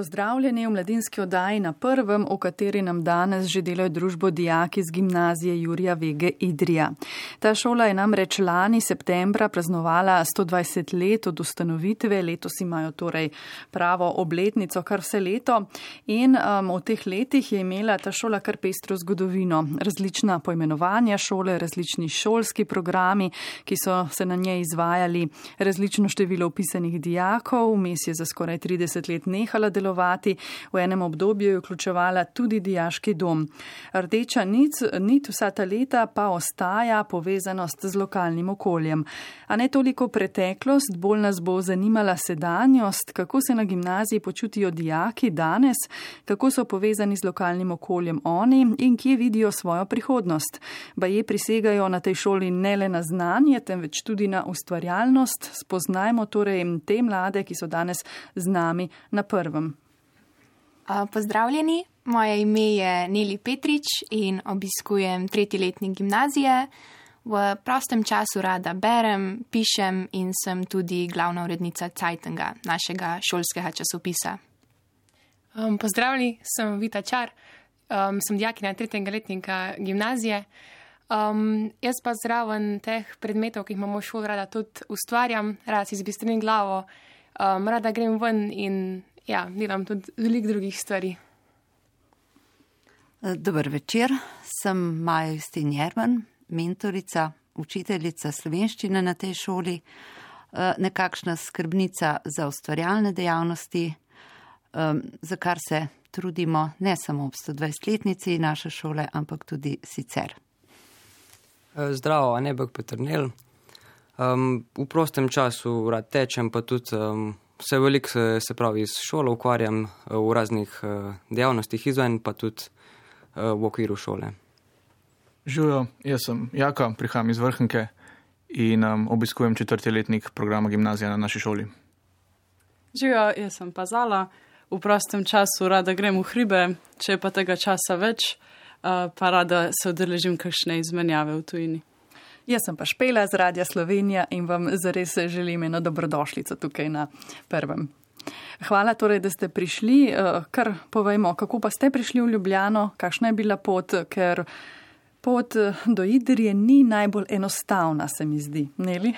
Pozdravljeni v mladinski oddaji na prvem, v kateri nam danes že delajo družbo dijaki z gimnazije Jurija Vege Idrija. Ta šola je namreč lani septembra praznovala 120 let od ustanovitve, letos imajo torej pravo obletnico kar vse leto in um, v teh letih je imela ta šola kar pestro zgodovino. Različna poimenovanja šole, različni šolski programi, ki so se na njej izvajali, različno število upisanih dijakov, vmes je za skoraj 30 let nehala delovati. V enem obdobju je vključevala tudi dijaški dom. Rdeča nit, nit vsa ta leta pa ostaja povezanost z lokalnim okoljem. A ne toliko preteklost, bolj nas bo zanimala sedanjost, kako se na gimnaziji počutijo dijaki danes, kako so povezani z lokalnim okoljem oni in kje vidijo svojo prihodnost. Baje prisegajo na tej šoli ne le na znanje, temveč tudi na ustvarjalnost. Spoznajmo torej te mlade, ki so danes z nami na prvem. Pozdravljeni, moje ime je Neli Petrič in obiskujem tretji letnik gimnazije. V prostem času rada berem, pišem in sem tudi glavna urednica Cajtenga, našega šolskega časopisa. Um, pozdravljeni, sem Vita Čar, um, sem dijakinja tretjega letnika gimnazije. Um, jaz pa zraven teh predmetov, ki jih imamo v šoli, rada tudi ustvarjam, rada si zbistrim glavo, um, rada grem ven in ja, delam tudi veliko drugih stvari. Dober večer, sem Maja Justin Jerman, mentorica, učiteljica slovenščine na tej šoli, nekakšna skrbnica za ustvarjalne dejavnosti, za kar se trudimo ne samo ob 120-letnici naše šole, ampak tudi sicer. Zdravo, a ne bog Petrnel. Um, v prostem času rad tečem, pa tudi um, vse veliko se, se pravi s šolo ukvarjam v raznih uh, dejavnostih izven, pa tudi uh, v okviru šole. Živijo, jaz sem Jaka, prihajam iz Vrhnke in um, obiskujem četrti letnik programa gimnazija na naši šoli. Živijo, jaz sem pa Zala, v prostem času rada grem v hribe, če pa tega časa več, uh, pa rada se odeležim kakšne izmenjave v tujini. Jaz sem pa Špela z Radia Slovenija in vam zares želim eno dobrodošlico tukaj na prvem. Hvala torej, da ste prišli. Kar povejmo, kako pa ste prišli v Ljubljano, kakšna je bila pot, ker pot do Idrije ni najbolj enostavna, se mi zdi. Neli?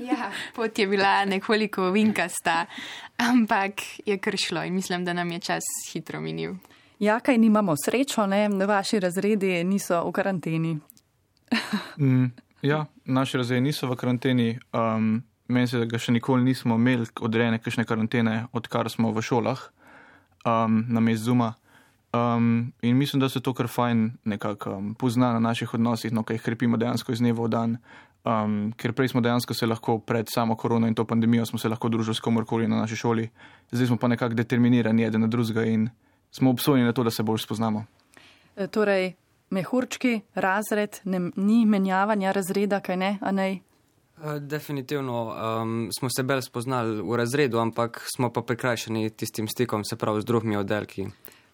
Ja, pot je bila nekoliko vinkasta, ampak je kršlo in mislim, da nam je čas hitro minil. Ja, kaj nimamo srečo, ne? Vaši razredi niso v karanteni. Mm, ja, naši razredi niso v karanteni. Um, Meni se, da še nikoli nismo imeli odrejene kakšne karantene, odkar smo v šolah, um, na mestu Zuma. Um, in mislim, da se to kar fajn nekako um, pozna na naših odnosih, no, kaj krepimo dejansko iz dneva v dan. Um, ker prej smo dejansko se lahko pred samo korono in to pandemijo smo se lahko družili s komorkoli na naši šoli, zdaj smo pa nekako determinirani eden na drugega in smo obsojeni na to, da se bolj spoznamo. E, torej, mehurčki, razred, ne, ni menjavanja razreda, kaj ne, a ne? Definitivno um, smo se bolj spoznali v razredu, ampak smo pa prikrajšani tistim stikom, se pravi z drugimi oddelki.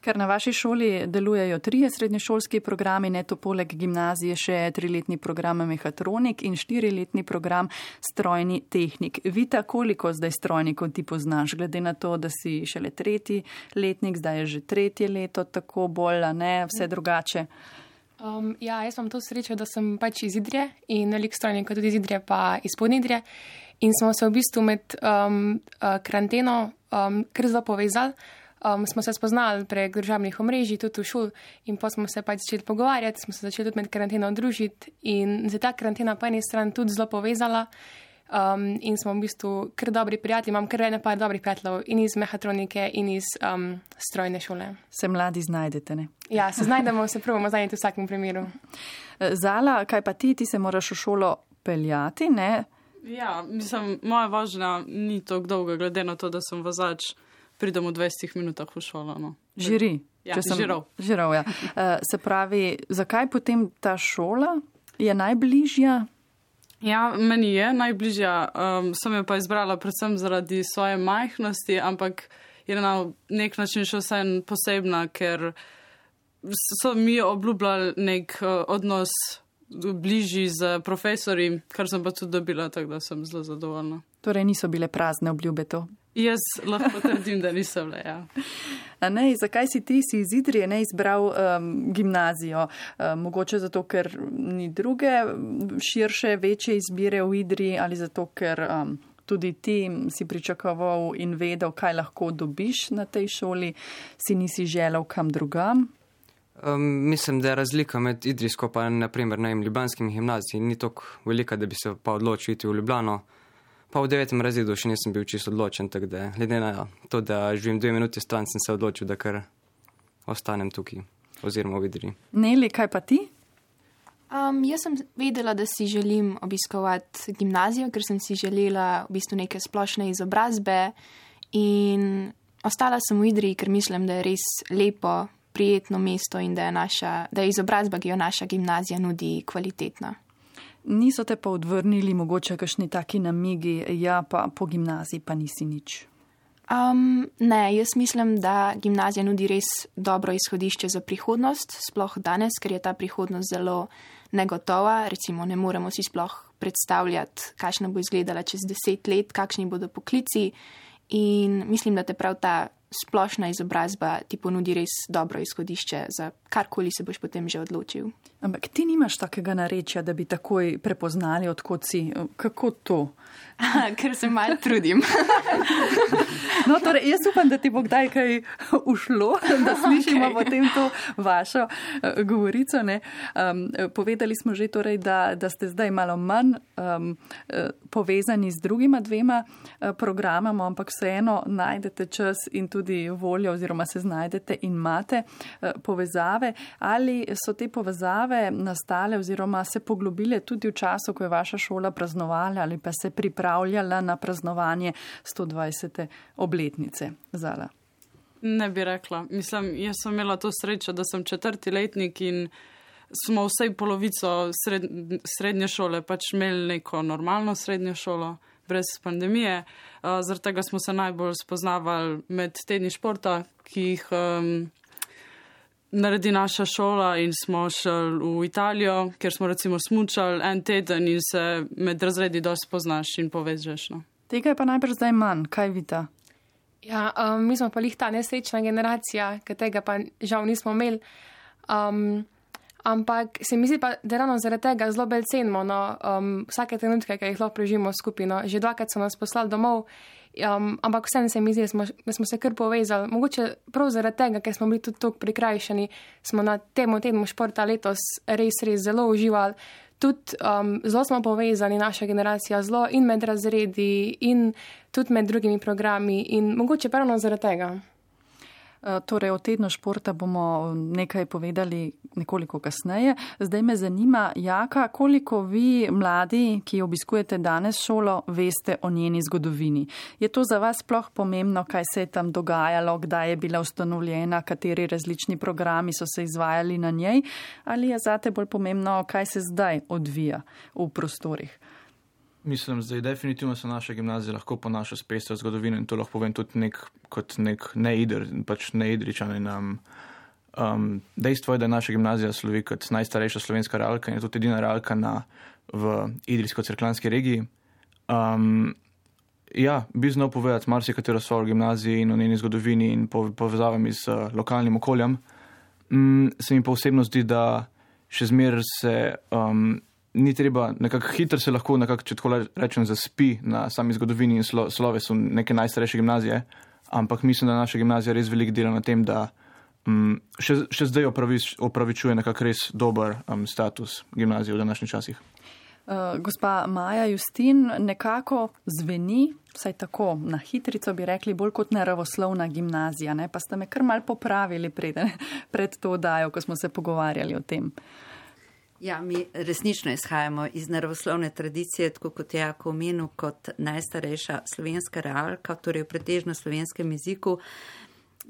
Ker na vaši šoli delujejo trije srednješolski programi, ne to poleg gimnazije še triletni program mehatronik in štiriletni program strojni tehnik. Vita, koliko zdaj strojnikov ti poznaš, glede na to, da si šele tretji letnik, zdaj je že tretje leto, tako bolj, ne, vse drugače. Um, ja, jaz imam to srečo, da sem pač iz Idrije in velik strojnik tudi iz Idrije, pa iz Podnidrije. In smo se v bistvu med um, uh, karanteno um, kar zelo povezali. Um, smo se spoznali prek državnih omrežij, tudi v šoli, in pa smo se pač začeli pogovarjati, smo se začeli tudi med karanteno družiti. In za ta karantena po eni strani tudi zelo povezala. Um, in smo v bistvu kar dobri prijatelji, imam kar ene par dobrih prijateljev in iz mehatronike in iz um, strojne šole. Se mladi znajdete, ne? Ja, se znajdemo, se pravimo znajti v vsakem primeru. Zala, kaj pa ti, ti se moraš v šolo peljati, ne? Ja, mislim, moja vožnja ni tako dolga, glede na to, da sem vozač, pridem v 20 minutah v šolo. No. Žiri. Ja, sem žirov. Žirov, ja. uh, se pravi, zakaj potem ta šola je najbližja? Ja, meni je najbližja. Um, sem jo pa izbrala predvsem zaradi svoje majhnosti, ampak je na nek način še vsem posebna, ker so mi obljubljali nek uh, odnos bližji z profesori, kar sem pa tudi dobila, tako da sem zelo zadovoljna. Torej niso bile prazne obljube to. Jaz lahko trdim, da niso bile. Ja. Ne, zakaj si ti si iz Idrije ne izbral um, gimnazijo? Um, mogoče zato, ker ni druge širše, večje izbire v Idriji ali zato, ker um, tudi ti si pričakoval in vedel, kaj lahko dobiš na tej šoli, si nisi želel kam drugam? Um, mislim, da je razlika med Idrijsko in naprimer na Ljubljanskim gimnazijam ni tako velika, da bi se pa odločil iti v Ljubljano. Pa v devetem razredu še nisem bil čisto odločen, tako da glede na to, da živim dve minuti stran, sem se odločil, da kar ostanem tukaj oziroma v Idriji. Neli, kaj pa ti? Um, jaz sem vedela, da si želim obiskovati gimnazijo, ker sem si želela v bistvu neke splošne izobrazbe in ostala sem v Idriji, ker mislim, da je res lepo prijetno mesto in da je, naša, da je izobrazba, ki jo naša gimnazija nudi, kvalitetna. Niso te pa odvrnili, mogoče kakšni taki namigi, ja, pa po gimnaziji pa nisi nič. Um, ne, jaz mislim, da gimnazija nudi res dobro izhodišče za prihodnost, sploh danes, ker je ta prihodnost zelo negotova. Recimo, ne moremo si sploh predstavljati, kakšna bo izgledala čez deset let, kakšni bodo poklici. In mislim, da te prav ta splošna izobrazba ti ponudi res dobro izhodišče za karkoli se boš potem že odločil. Ampak ti nimaš takega narečja, da bi takoj prepoznali, odkot si. Kako to? Ker se malo trudim. no, torej, jaz upam, da ti bo kdaj kaj ušlo, da slišimo okay. potem to vašo uh, govorico. Um, povedali smo že, torej, da, da ste zdaj malo manj um, povezani z drugima dvema programama, ampak vseeno najdete čas in tudi voljo, oziroma se znajdete in imate povezave. Ali so te povezave? nastale oziroma se poglobile tudi v času, ko je vaša šola praznovala ali pa se pripravljala na praznovanje 120. obletnice Zala? Ne bi rekla. Mislim, jaz sem imela to srečo, da sem četrti letnik in smo vsej polovico sred, srednje šole pač imeli neko normalno srednjo šolo. Brez pandemije, uh, zaradi tega smo se najbolj spoznavali med tedni športa, ki jih um, naredi naša šola in smo šli v Italijo, kjer smo recimo smučali en teden in se med razredi dosti poznaš in povežeš. No. Tega je pa najbrž zdaj manj, kaj vidite? Ja, um, mi smo pa jih ta nesrečna generacija, ki tega pa žal nismo imeli. Um, ampak se mi zdi pa, da ravno zaradi tega zelo bel cenimo no, um, vsake trenutke, ki jih lahko preživimo skupino. Že dvakrat so nas poslali domov Um, ampak vseeno se mi zdi, da smo, da smo se kar povezali. Mogoče prav zaradi tega, ker smo bili tudi tako prikrajšani, smo na tem tednu športa letos res, res zelo uživali. Tudi um, zelo smo povezani, naša generacija, zelo in med razredi, in tudi med drugimi programi, in mogoče pravno zaradi tega. Eh, torej, o tednu športa bomo nekaj povedali nekoliko kasneje. Zdaj me zanima, Jaka, koliko vi, mladi, ki obiskujete danes šolo, veste o njeni zgodovini. Je to za vas sploh pomembno, kaj se je tam dogajalo, kdaj je bila ustanovljena, kateri različni programi so se izvajali na njej, ali je zate bolj pomembno, kaj se zdaj odvija v prostorih? Mislim, da je definitivno se naša gimnazija lahko ponaša s pestro zgodovino in to lahko povem tudi nek, kot nek neidr, pač neidričan. Um, um, dejstvo je, da je naša gimnazija slovi kot najstarejša slovenska realka in je tudi edina realka na, v idrijsko-crklanski regiji. Um, ja, bi znal povedati marsikatero svojo o gimnaziji in o njeni zgodovini in povezavami z uh, lokalnim okoljem. Um, se mi pa osebno zdi, da še zmeraj se. Um, ni treba, nekako hitro se lahko, nekako, če tako rečem, zaspi na sami zgodovini in slo, slovesu neke najstarejše gimnazije, ampak mislim, da naša gimnazija res veliko dela na tem, da um, še, še zdaj opravič, opravičuje nekako res dober um, status gimnazije v današnjih časih. Uh, gospa Maja Justin, nekako zveni, vsaj tako na hitrico bi rekli, bolj kot naravoslovna gimnazija, ne? pa ste me kar mal popravili pred, pred to dajo, ko smo se pogovarjali o tem. Uh, Ja, mi resnično izhajamo iz naravoslovne tradicije, tako kot je jako omenil, kot najstarejša slovenska realka, torej v pretežno slovenskem jeziku.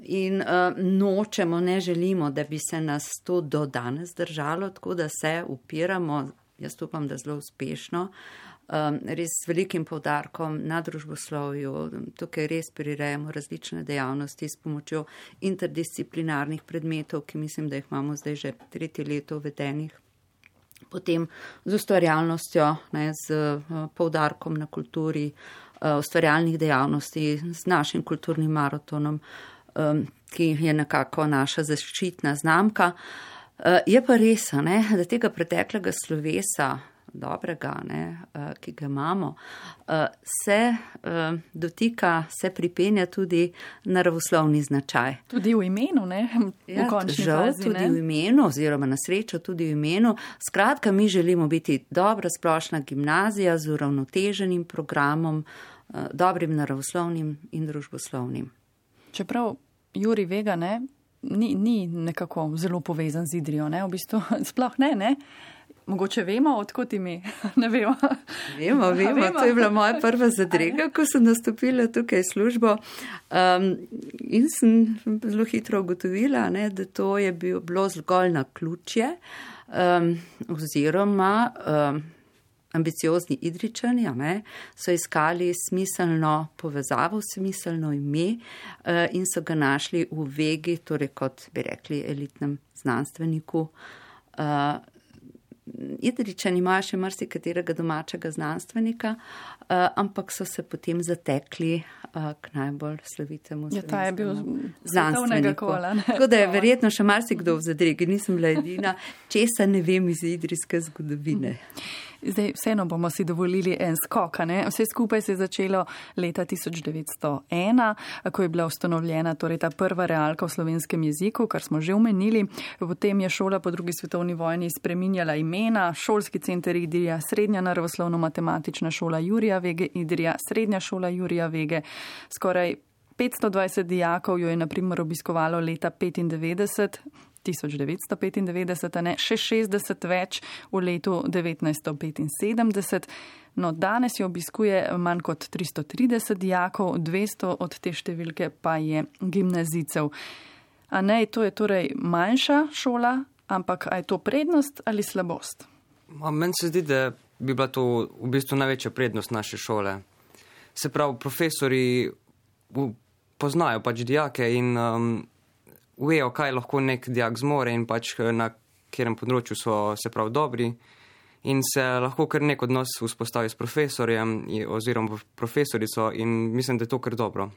In uh, nočemo, ne želimo, da bi se nas to do danes držalo, tako da se upiramo, jaz upam, da zelo uspešno, um, res z velikim povdarkom na družboslovju. Tukaj res prirejamo različne dejavnosti s pomočjo interdisciplinarnih predmetov, ki mislim, da jih imamo zdaj že tretje leto uvedenih. Potem z ustvarjalnostjo, ne, z uh, povdarkom na kulturi, uh, ustvarjalnih dejavnosti, z našim kulturnim maratonom, ki je nekako naša zaščitna znamka. Uh, je pa res, ne, da tega preteklega slovesa, dobrega, ne, uh, ki ga imamo, uh, se uh, dotika, se pripenja tudi naravoslovni značaj. Tudi v imenu, ne? Ja, žal, fazi, tudi ne? v imenu, oziroma na srečo tudi v imenu. Skratka, mi želimo biti dobra splošna gimnazija z uravnoteženim programom, dobrim naravoslovnim in družboslovnim. Čeprav Juri Vega ne, ni, ni nekako zelo povezan z Idrijo, ne? v bistvu sploh ne. ne? Mogoče vemo, odkot imi. ne vemo. vemo. Vemo, vemo. To je bila moja prva zadrega, ko sem nastopila tukaj službo. Um, in sem zelo hitro ugotovila, ne, da to je bil, bilo zgolj na ključje um, oziroma um, ambiciozni idričani ne, so iskali smiselno povezavo, smiselno ime uh, in so ga našli v vegi, torej kot bi rekli elitnem znanstveniku. Uh, Idričani imajo še marsikaterega domačega znanstvenika, uh, ampak so se potem zatekli uh, k najbolj slovitemu ja, ta je bil znanstveniku. Tako da je verjetno še marsikdo v zadregi, nisem bila edina, česa ne vem iz idrijske zgodovine. Zdaj, vseeno bomo si dovolili en skok. Ne? Vse skupaj se je začelo leta 1901, ko je bila ustanovljena torej ta prva realka v slovenskem jeziku, kar smo že omenili. Potem je šola po drugi svetovni vojni spreminjala imena, šolski center Idrija, srednja naravoslovno-matematična šola Jurija Vege Idrija, srednja šola Jurija Vege. Skoraj 520 dijakov jo je naprimer obiskovalo leta 1995. 1995, ne, še 60 več v letu 1975. No, danes jo obiskuje manj kot 330 dijakov, 200 od te številke pa je gimnazicev. A ne, to je torej manjša šola, ampak je to prednost ali slabost? Meni se zdi, da bi bila to v bistvu največja prednost naše šole. Se pravi, profesori poznajo pač dijake in um, vejo, kaj lahko nek dijak zmore in pač eh, na katerem področju so se prav dobri. In se lahko kar nek odnos vzpostavi s profesorjem oziroma profesorico in mislim, da je to kar dobro.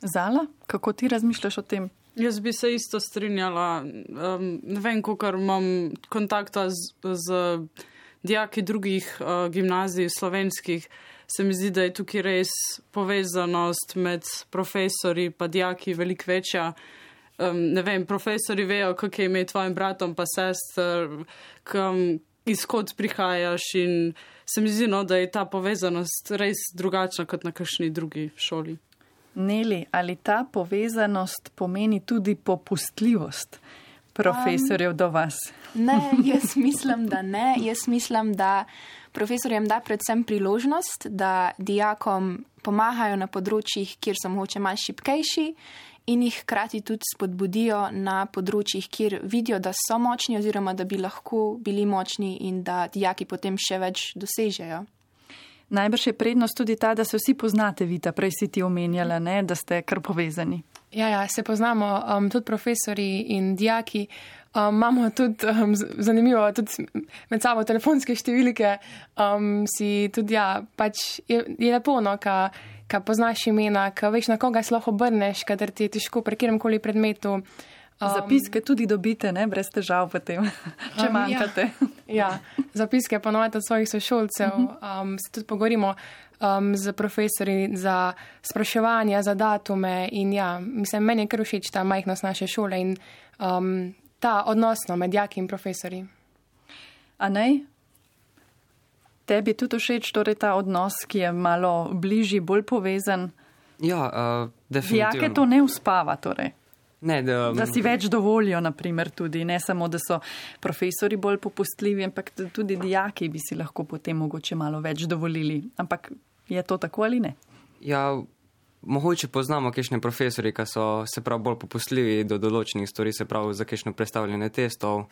Zala, kako ti razmišljaš o tem? Jaz bi se isto strinjala. Um, ne vem, koliko imam kontakta z, z dijaki drugih uh, gimnazij, slovenskih, se mi zdi, da je tukaj res povezanost med profesori in dijaki veliko večja um, ne vem, profesori vejo, kako je imeti tvojim bratom, pa sester, kam, izkot prihajaš in se mi zdi, no, da je ta povezanost res drugačna kot na kakšni drugi šoli. Neli, ali ta povezanost pomeni tudi popustljivost profesorjev um, do vas? Ne, jaz mislim, da ne. Jaz mislim, da profesorjem da predvsem priložnost, da dijakom pomagajo na področjih, kjer so mogoče malce šipkejši in jih hkrati tudi spodbudijo na področjih, kjer vidijo, da so močni oziroma da bi lahko bili močni in da dijaki potem še več dosežejo. Najbrž je prednost tudi ta, da se vsi poznate, Vita, prej si ti omenjala, ne, da ste kar povezani. Ja, ja se poznamo, um, tudi profesori in dijaki. Um, imamo tudi um, zanimivo, tudi med sabo telefonske številke. Um, si tudi, ja, pač je, je lepo, no, ka, ka poznaš imena, ka veš, na koga se lahko obrneš, kadar ti je težko pri kjerem koli predmetu. Um, zapiske tudi dobite, ne, brez težav potem, če um, manjkate. Ja, ja, zapiske ponovite od svojih sošolcev, mhm. um, se tudi pogovorimo um, z profesori za spraševanja, za datume in ja, mislim, meni je kar všeč ta majhnost naše šole in um, ta odnosno med jaki in profesori. A ne, Tebi tudi všeč torej ta odnos, ki je malo bližji, bolj povezan? Ja, uh, definitivno. Dijake to ne uspava torej. Ne, da, da si več dovolijo, naprimer, tudi ne samo, da so profesori bolj popustljivi, ampak tudi dijaki bi si lahko potem mogoče malo več dovolili. Ampak je to tako ali ne? Ja, mogoče poznamo kakšne profesori, ki so se prav bolj popustljivi do določenih stvari, se prav za kakšno predstavljanje testov.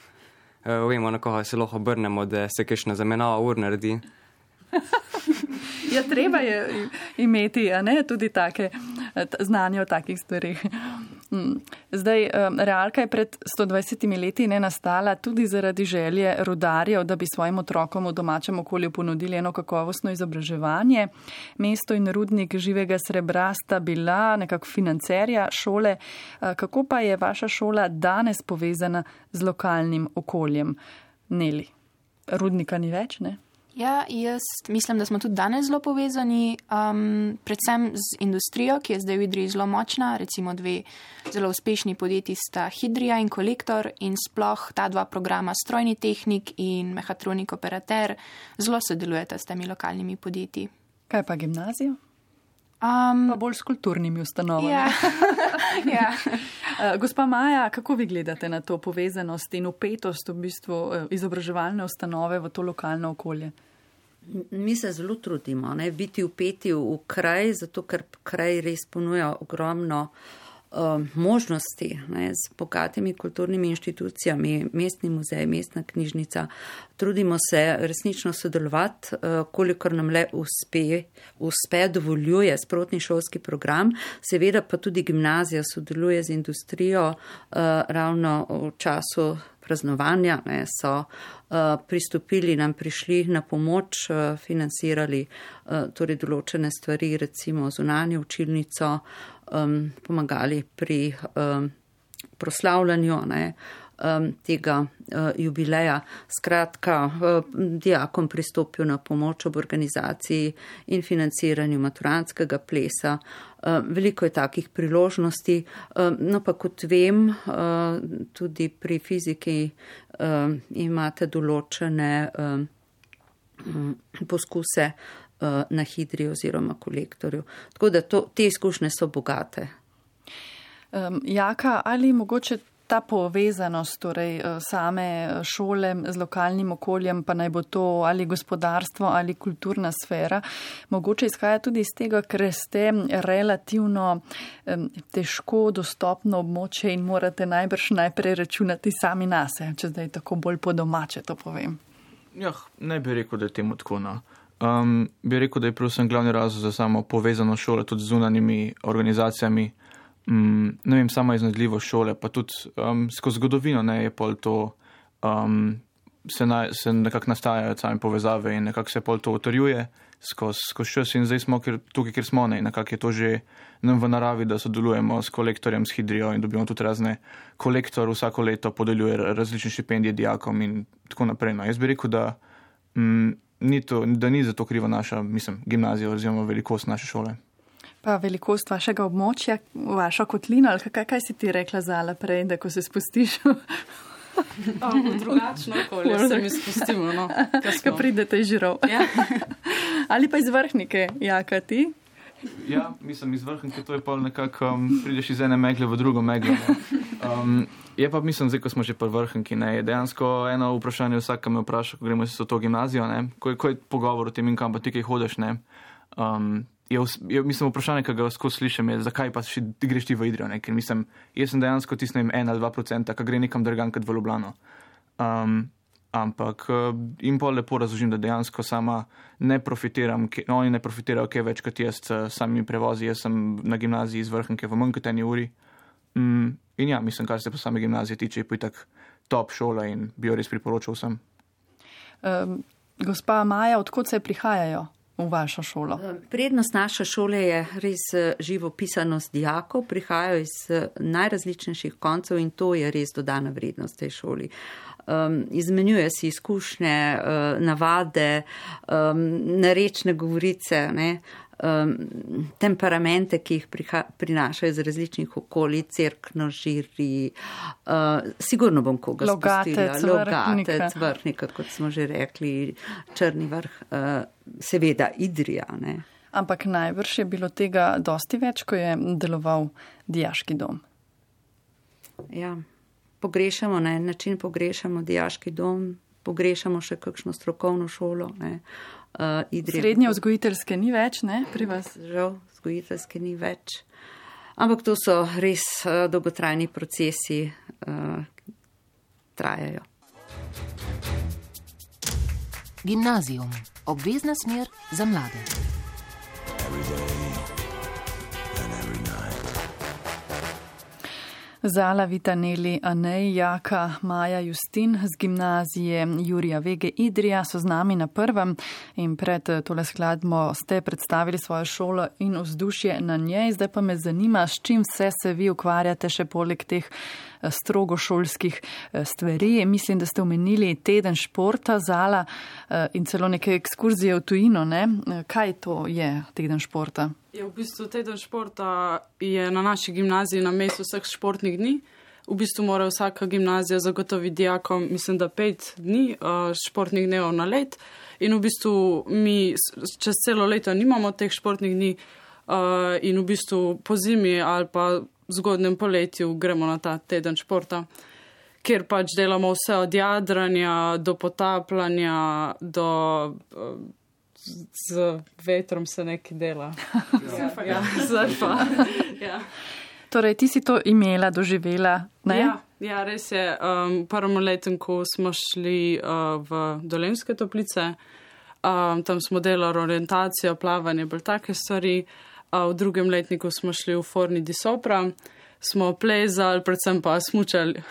Uh, vemo, na koga se lahko obrnemo, da se kakšna zamenjava ur naredi. ja, treba je imeti ne, tudi take znanje o takih stvarih. Mm. Zdaj, realka je pred 120 leti ne nastala tudi zaradi želje rudarjev, da bi svojim otrokom v domačem okolju ponudili eno kakovostno izobraževanje. Mesto in rudnik živega srebra sta bila nekako financerja šole. Kako pa je vaša šola danes povezana z lokalnim okoljem? Neli, rudnika ni več, ne? Ja, jaz mislim, da smo tudi danes zelo povezani, um, predvsem z industrijo, ki je zdaj v Idriji zelo močna. Recimo dve zelo uspešni podjetji sta Hidrija in Kolektor in sploh ta dva programa Strojni tehnik in Mehatronik operater zelo sodelujeta s temi lokalnimi podjetji. Kaj pa gimnazijo? Um, pa bolj s kulturnimi ustanovami. Ja. ja. Eh, gospa Maja, kako vi gledate na to povezanost in upetost v bistvu eh, izobraževalne ustanove v to lokalno okolje? Mi se zelo trudimo ne, biti upeti v kraj, zato ker kraj res ponuja ogromno uh, možnosti ne, z bogatimi kulturnimi inštitucijami, mestni muzej, mestna knjižnica. Trudimo se resnično sodelovati, uh, kolikor nam le uspe, uspe dovoljuje sprotni šolski program. Seveda pa tudi gimnazija sodeluje z industrijo uh, ravno v času praznovanja. Ne, so uh, pristopili nam, prišli na pomoč, financirali torej določene stvari, recimo zunanjo učilnico, um, pomagali pri um, proslavljanju ne, um, tega uh, jubileja. Skratka, uh, dijakom pristopil na pomoč ob organizaciji in financiranju maturantskega plesa. Uh, veliko je takih priložnosti, uh, no pa kot vem, uh, tudi pri fiziki uh, imate določene uh, poskuse na hidri oziroma kolektorju. Tako da to, te izkušnje so bogate. Um, jaka ali mogoče ta povezanost torej, eh, same šole z lokalnim okoljem, pa naj bo to ali gospodarstvo ali kulturna sfera, mogoče izhaja tudi iz tega, ker ste relativno um, težko dostopno območje in morate najbrž najprej računati sami na se, če zdaj tako bolj po domače to povem. Ja, ne bi rekel, da je temu tako. No. Um, bi rekel, da je predvsem glavni razlog za samo povezano šole tudi z zunanimi organizacijami. Um, ne vem, sama iznadljivo šole, pa tudi um, skozi zgodovino ne je pol to, um, se, na, se nekako nastajajo same povezave in nekako se pol to utrjuje skozi skoz čas in zdaj smo kjer, tukaj, kjer smo ne in nekako je to že nam v naravi, da sodelujemo s kolektorjem, s hidrijo in dobimo tudi razne kolektor vsako leto podeljuje različne štipendije dijakom in tako naprej. No, jaz bi rekel, da. Ni to, da ni za to kriva naša, mislim, gimnazija oziroma velikost naše šole. Pa velikost vašega območja, vaša kotlina, ali kaj, kaj si ti rekla zala prej, da ko se spustiš? Drugačno okolje, se mi spustimo, no. Kaj pridete iz žirov? Ja. ali pa iz vrhnike, jaka ti? Ja, mislim, iz vrhnike to je pa nekako, um, prideš iz ene megle v drugo meglo. Um, Je pa, mislim, zdaj, ko smo že pri vrhunki, ne, je dejansko eno vprašanje, vsak me vpraša, ko gremo v to gimnazijo, ne, ko, ko je pogovor o tem in kam pa ti kaj hodiš, ne. Um, je, je, mislim, vprašanje, ki ga skozi slišim, je, zakaj pa še greš ti v Idrijo, ne, ker mislim, jaz sem dejansko tisnem en ali dva procenta, ki gre nekam drugam kot v Ljubljano. Um, ampak jim pa lepo razložim, da dejansko sama ne profitiram, no, oni ne profitirajo kaj več kot jaz s samimi prevozi, jaz sem na gimnaziji iz vrhunke v manj kot eni uri. Mm, in ja, mislim, kar se pa same gimnazije tiče, je pitak top šola in bi jo res priporočal vsem. Um, gospa Maja, odkot se prihajajo v vašo šolo? Prednost naše šole je res eh, živo pisanost dijakov, prihajajo iz eh, najrazličnejših koncev in to je res dodana vrednost tej šoli. Um, izmenjuje si izkušnje, uh, navade, um, narečne govorice. Ne? Um, temperamente, ki jih priha, prinašajo iz različnih okolij, crkno žiri. Uh, sigurno bom koga spustila. Logatec, vrhnika, kot smo že rekli, črni vrh, uh, seveda Idrija. Ne. Ampak najbrž je bilo tega dosti več, ko je deloval dijaški dom. Ja, pogrešamo na en način, pogrešamo dijaški dom, pogrešamo še kakšno strokovno šolo. Ne. Uh, Srednje vzgojiteljske ni več, ne, pri vas? Žal, vzgojiteljske ni več. Ampak to so res uh, dolgotrajni procesi, uh, trajajo. Gimnazijum, obvezna smer za mlade. Zala Vitaneli, Anej, Jaka, Maja Justin z gimnazije Jurija Vege Idrija so z nami na prvem in pred tole skladbo ste predstavili svojo šolo in vzdušje na njej. Zdaj pa me zanima, s čim vse se vi ukvarjate še poleg teh eh, strogo šolskih eh, stvari. Mislim, da ste omenili teden športa Zala eh, in celo neke ekskurzije v tujino. Ne? Kaj to je teden športa? Je v bistvu teden športa je na naši gimnaziji na mestu vseh športnih dni. V bistvu mora vsaka gimnazija zagotoviti dijakom, mislim, da pet dni športnih dnev na let. In v bistvu mi čez celo leto nimamo teh športnih dni in v bistvu po zimi ali pa zgodnem poletju gremo na ta teden športa, kjer pač delamo vse od jadranja do potapljanja do. Uh, z vetrom se nekaj dela. Ja, ja, zdaj pa. Ja. Torej, ti si to imela, doživela? Ja, ja, res je. Um, prvem letniku smo šli uh, v Dolenske toplice, um, tam smo delali orientacijo, plavanje, bolj take stvari. Uh, v drugem letniku smo šli v Forni di Sopra, smo plezali, predvsem pa smučali.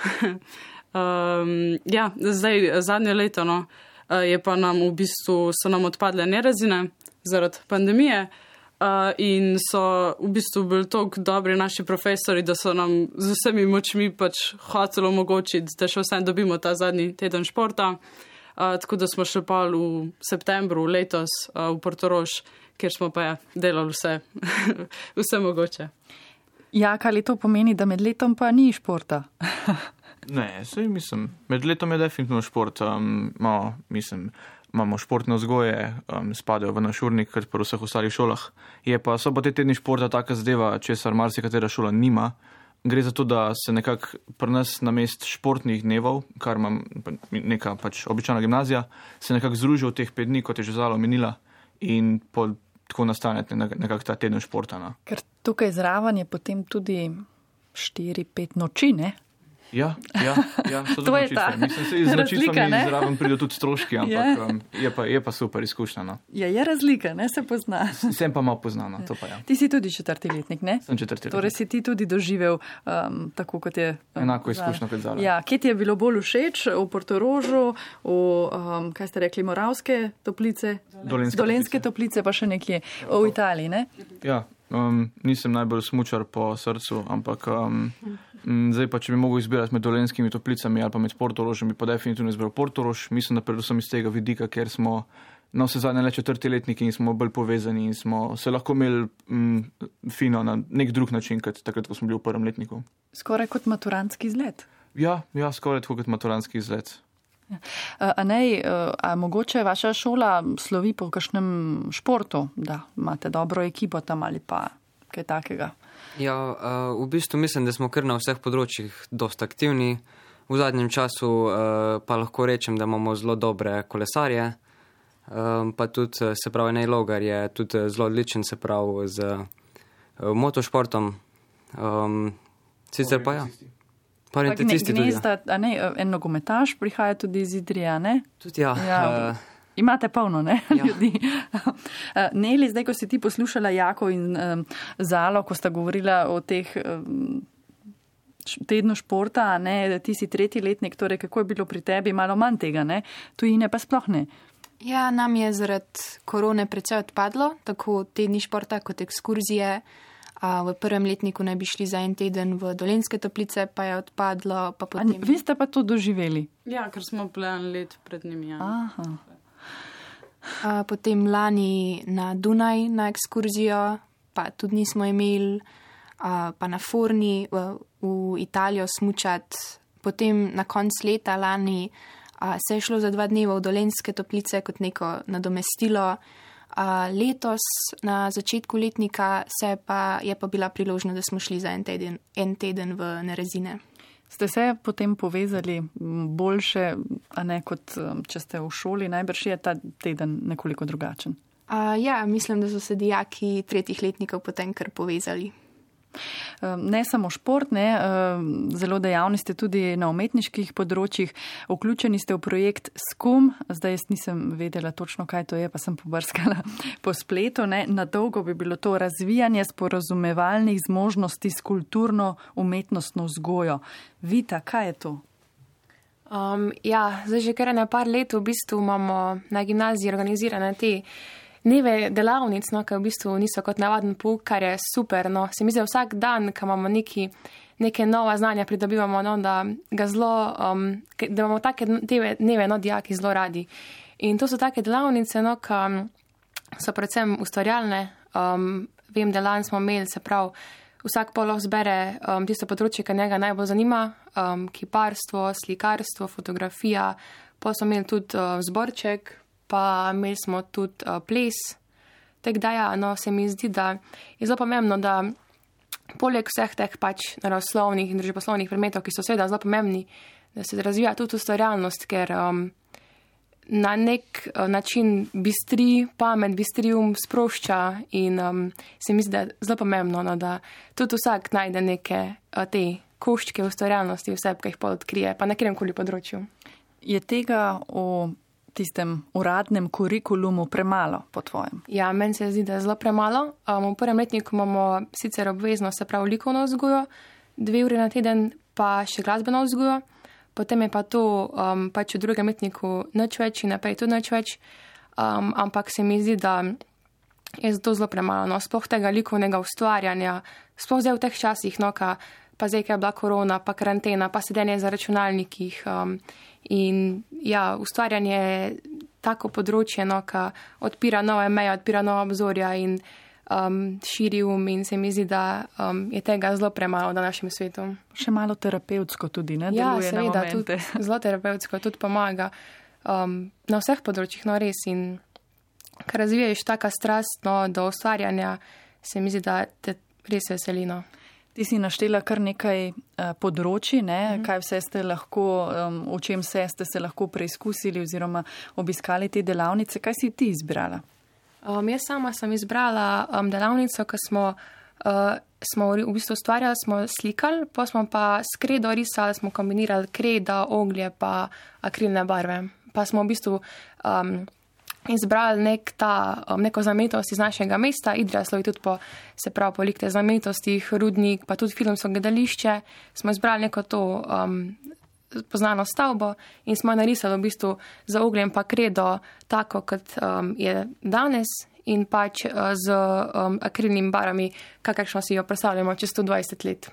um, ja, zdaj zadnje leto. No, uh, je pa nam v bistvu so nam odpadle nerezine zaradi pandemije. Uh, in so v bistvu bili tako dobri naši profesori, da so nam z vsemi močmi pač hoteli omogočiti, da še vsem dobimo ta zadnji teden športa. Uh, tako da smo šli pa v septembru letos uh, v Portorož, kjer smo pa ja, delali vse, vse mogoče. Ja, ali to pomeni, da med letom pa ni športa? Ne, sej mislim, med letom je definitivno šport. Um, malo, mislim, imamo športne vzgoje, um, spadajo v naš urnik, kot pri vseh ostalih šolah. Je pa so pa te tedni športa taka zadeva, česar marsikatera šola nima. Gre za to, da se nekako pri nas na mest športnih dnevov, kar ima neka pač običajna gimnazija, se nekako združijo v teh pet dni, kot je že zalo menila, in pol, tako nastane nekako ta teden športa. No. Ker tukaj zraven je potem tudi 4-5 noči, ne? Ja, ja, ja to je ta. Mislim, se iz razlika, zraven pridejo tudi stroški, ampak je. Ja. Um, je, pa, je pa super izkušnja. No. Ja, je razlika, ne se pozna. Sem pa malo poznana, to pa je. Ja. Ti si tudi četrti letnik, ne? Sem četrti letnik. Torej si ti tudi doživel um, tako, kot je. Um, Enako izkušnjo kot zdaj. Ja, kje ti je bilo bolj všeč? V Portorožu, v, um, kaj ste rekli, Moravske toplice? Dolenske, Dolenske toplice. toplice, pa še nekje v Italiji, ne? Ja, um, nisem najbolj smučar po srcu, ampak. Um, Mm, zdaj pa, če bi mogel izbirati med dolenskimi toplicami ali pa med portorožami, pa definitivno izbiral portorož. Mislim, da predvsem iz tega vidika, ker smo na vse zadnje le četrti letniki in smo bolj povezani in smo se lahko imeli mm, fino na nek drug način, kot takrat, ko smo bili v prvem letniku. Skoraj kot maturantski izlet. Ja, ja skoraj kot maturantski izlet. Ja. A ne, a mogoče vaša šola slovi po kakšnem športu, da imate dobro ekipo tam ali pa kaj takega? Ja, uh, v bistvu mislim, da smo kar na vseh področjih dosta aktivni. V zadnjem času uh, pa lahko rečem, da imamo zelo dobre kolesarje, um, pa tudi se pravi Nejlogar je tudi zelo odličen se pravi z motošportom. Sicer pa ja. Tudi. Ja. Ne, en nogometaš prihaja tudi iz Idrija, ne? Tudi ja. ja. Uh, Imate polno, ne, ja. ljudi. Eh, Neli, zdaj, ko si ti poslušala Jako in um, Zalo, ko sta govorila o teh um, tednu športa, ne, ti si tretji letnik, torej kako je bilo pri tebi, malo manj tega, ne, tujine pa sploh ne. Ja, nam je zaradi korone precej odpadlo, tako tedni športa kot ekskurzije. A v prvem letniku naj bi šli za en teden v Dolenske toplice, pa je odpadlo. Pa potem... Vi ste pa to doživeli? Ja, ker smo plan let pred njimi. Ja. Aha potem lani na Dunaj na ekskurzijo, pa tudi nismo imeli, pa na Forni v, Italijo smučati. Potem na konc leta lani se je šlo za dva dneva v Dolenske toplice kot neko nadomestilo. Letos, na začetku letnika, pa, je pa bila priložnost, da smo šli za en teden, en teden v Nerezine. Ste se potem povezali boljše, a ne kot če ste v šoli, najbrž je ta teden nekoliko drugačen? Uh, ja, mislim, da so se dijaki tretjih letnikov potem kar povezali. Ne samo športne, zelo dejavni ste tudi na umetniških področjih. Vključeni ste v projekt SKUM, zdaj jaz nisem vedela točno, kaj to je, pa sem pobrskala po spletu. Ne. Na dolgo bi bilo to razvijanje sporozumevalnih zmožnosti s kulturno umetnostno vzgojo. Vita, kaj je to? Um, ja, zdaj že kar nekaj let v bistvu imamo na gimnaziji organizirane te dneve delavnic, no, ki v bistvu niso kot navaden pouk, kar je super. No. Se mi zdi, vsak dan, ko imamo neki, neke nova znanja, pridobivamo, no, da, zlo, um, da imamo take dneve, no, dijaki zelo radi. In to so take delavnice, no, ki so predvsem ustvarjalne. Um, vem, da lani smo imeli, se pravi, vsak poloh zbere um, tisto področje, ki njega najbolj zanima, um, kiparstvo, slikarstvo, fotografija, pa smo imeli tudi uh, zborček, pa imeli smo tudi uh, ples. Tako da, ja, no, se mi zdi, da je zelo pomembno, da poleg vseh teh pač naravoslovnih in družboslovnih predmetov, ki so seveda zelo pomembni, da se razvija tudi ustvarjalnost, ker um, na nek uh, način bistri pamet, bistri um sprošča in um, se mi zdi, da je zelo pomembno, no, da tudi vsak najde neke uh, te koščke ustvarjalnosti, vse, ki jih pa odkrije, pa na katerem koli področju. Je tega v tistem uradnem kurikulumu premalo, po tvojem? Ja, meni se zdi, da je zelo premalo. Um, v prvem letniku imamo sicer obvezno, se pravi, likovno vzgojo, dve uri na teden, pa še glasbeno vzgojo, potem je pa to um, pač v drugem letniku noč več in naprej tudi noč več. Um, ampak se mi zdi, da je zato zelo premalo. No, sploh tega likovnega ustvarjanja, sploh zdaj v teh časih, no, ka, pa zdaj, ker je bila korona, pa karantena, pa sedenje za računalnikih. Um, In ja, ustvarjanje je tako področje, no, ki odpira nove meje, odpira nove obzorja in um, širi um, in se mi zdi, da um, je tega zelo premalo v našem svetu. Še malo terapevtsko tudi, ne? Ja, seveda, tudi zelo terapevtsko, tudi pomaga um, na vseh področjih, no res. In kar razviješ taka strast no, do ustvarjanja, se mi zdi, da te res veselino. Ti si naštela kar nekaj uh, področji, ne? mm. kaj vse ste lahko, v čem vse ste se lahko preizkusili oziroma obiskali te delavnice. Kaj si ti izbrala? Um, jaz sama sem izbrala um, delavnico, ki smo, uh, smo v bistvu ustvarjali, smo slikali, pa smo pa skredo risali, smo kombinirali kreda, oglje pa akrilne barve. Pa smo v bistvu. Um, izbrali nek ta, um, neko znamenitost iz našega mesta, Idrija slovi tudi po, se pravi, po likte znamenitostih, rudnik, pa tudi filmsko gledališče, smo izbrali neko to um, poznano stavbo in smo narisali v bistvu za ogljem pa kredo tako, kot um, je danes in pač uh, z um, akrilnimi barami, kakršno si jo predstavljamo čez 120 let.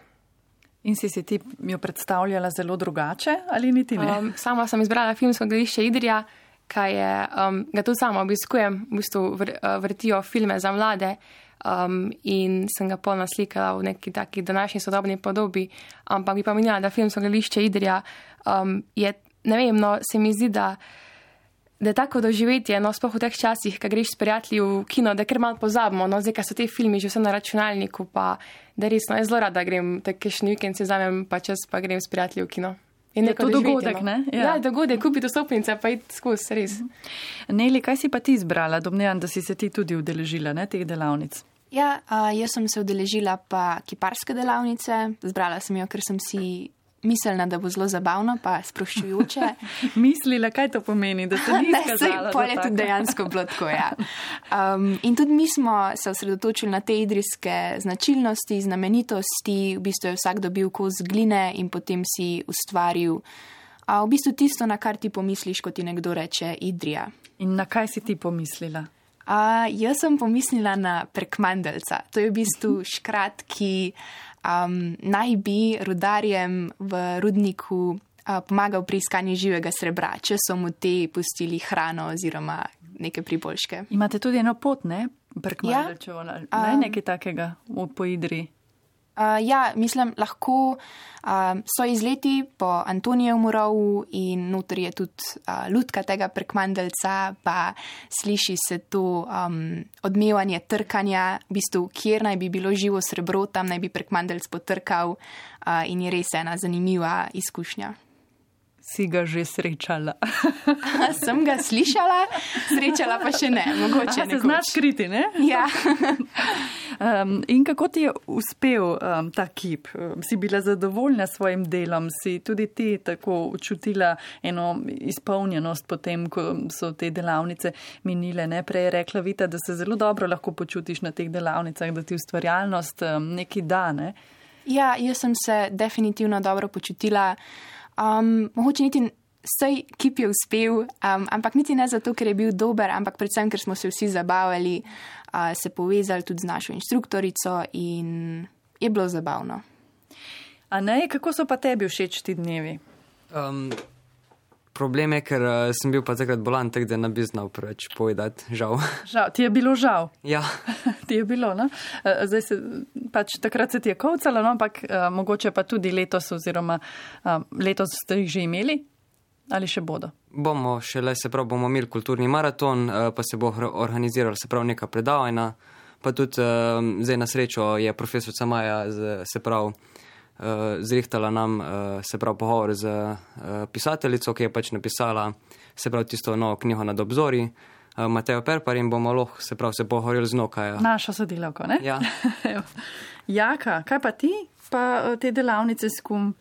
In si si ti jo predstavljala zelo drugače ali niti ne? Um, sama sem izbrala filmsko gledališče Idrija kaj je, um, ga tudi sama obiskujem, v bistvu vr, uh, vrtijo filme za mlade um, in sem ga polna slikala v neki taki današnji sodobni podobi, ampak bi pa menila, da filmsko gledališče Idrija um, je, ne vem, no, se mi zdi, da, da je tako doživetje, no, spoh v teh časih, ko greš s prijatelji v kino, da ker malo pozabimo, no, zdaj, ker so te filmi že vse na računalniku, pa da resno, jaz zelo rada grem, tako še vikend si vzamem, pa čas pa grem s prijatelji v kino. In je to dogodek, ne? Ja, ja dogodek, kupiti stopnice, pa iti skozi, res. Neli, kaj si pa ti izbrala? Domnevam, da si se ti tudi udeležila, ne, teh delavnic. Ja, jaz sem se udeležila pa kiparske delavnice. Zbrala sem jo, ker sem si mislila, da bo zelo zabavno, pa sproščujoče. mislila, kaj to pomeni, da se ni izkazalo? Pol je tudi dejansko bilo tako, ja. Um, in tudi mi smo se osredotočili na te idrijske značilnosti, znamenitosti, v bistvu je vsak dobil kos gline in potem si ustvaril. A v bistvu tisto, na kar ti pomisliš, ko ti nekdo reče Idrija. In na kaj si ti pomislila? A, jaz sem pomislila na prekmandelca. To je v bistvu škrat, ki um, naj bi rudarjem v rudniku uh, pomagal pri iskanju živega srebra, če so mu te pustili hrano oziroma neke priboljške. Imate tudi eno pot, ne? Prekmandelčevo, ja? ne um, nekaj takega v poidri. Uh, ja, mislim, lahko uh, so izleti po Antonijevu morovu in notor je tudi uh, lutka tega prekmandelca, pa sliši se to um, odmevanje trkanja, v bistvu, kjer naj bi bilo živo srebro, tam naj bi prekmandelc potrkal uh, in je res ena zanimiva izkušnja. Si ga že srečala? Sem ga slišala, srečala pa še ne, mogoče ne. Znaš kriti, ne? Ja. um, in kako ti je uspel um, ta kip? Si bila zadovoljna s svojim delom, si tudi ti tako čutila eno izpolnjenost potem, ko so te delavnice minile. Ne? Prej je rekla Vita, da se zelo dobro lahko počutiš na teh delavnicah, da ti ustvarjalnost um, neki da. Ne? Ja, jaz sem se definitivno dobro počutila. Um, mogoče niti vsej kip je uspel, um, ampak niti ne zato, ker je bil dober, ampak predvsem, ker smo se vsi zabavali, uh, se povezali tudi z našo inštruktorico in je bilo zabavno. A ne, kako so pa tebi všeč ti dnevi? Um, Problem je, ker uh, sem bil pa takrat bolan, tako da ne bi znal preveč povedati. Žal. žal. Ti je bilo žal. Ja. ti je bilo, no? Uh, zdaj se pač takrat se ti je kovcalo, no? ampak uh, mogoče pa tudi letos, oziroma uh, letos ste jih že imeli ali še bodo. Bomo šele, se pravi, bomo imeli kulturni maraton, pa se bo organiziral, se pravi, neka predavanja. Pa tudi zdaj na srečo je profesor Samaja, se pravi zrihtala nam, uh, se pravi, pogovor z uh, pisateljico, ki je pač napisala, se pravi, tisto novo knjigo nad obzori, uh, Matejo Perpar in bomo lahko, se pravi, se pogovorili z nokajo. Naša sodelavka, ne? Ja. Jaka, kaj pa ti, pa te delavnice s kum?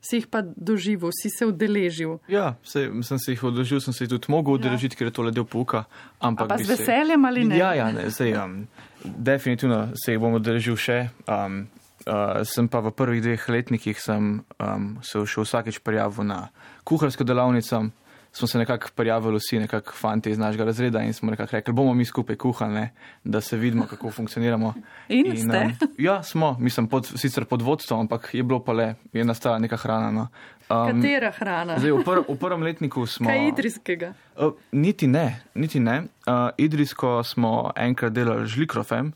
Si jih pa doživel, si se udeležil. Ja, se, sem se jih udeležil, sem se jih tudi mogel ja. udeležiti, ja. ker je to le del pouka. Ampak pa z veseljem ali ne? Ja, ja, ne, zdaj, um, definitivno se jih bom udeležil še. Um, uh, sem pa v prvih dveh letnikih sem, um, se še vsakeč prijavil na kuharsko delavnico. Smo se nekako prijavili vsi, nekako fanti iz našega razreda in smo nekako rekli, bomo mi skupaj kuhali, da se vidimo, kako funkcioniramo. In, in ste? Um, ja, smo, mislim, pod, sicer pod vodstvom, ampak je bilo pa le, je nastala neka hrana. No. Um, Katera hrana? Zdaj, v, pr, v prvem letniku smo. Kaj idrijskega? Uh, niti ne, niti ne. Uh, idrijsko smo enkrat delali žlikrofem.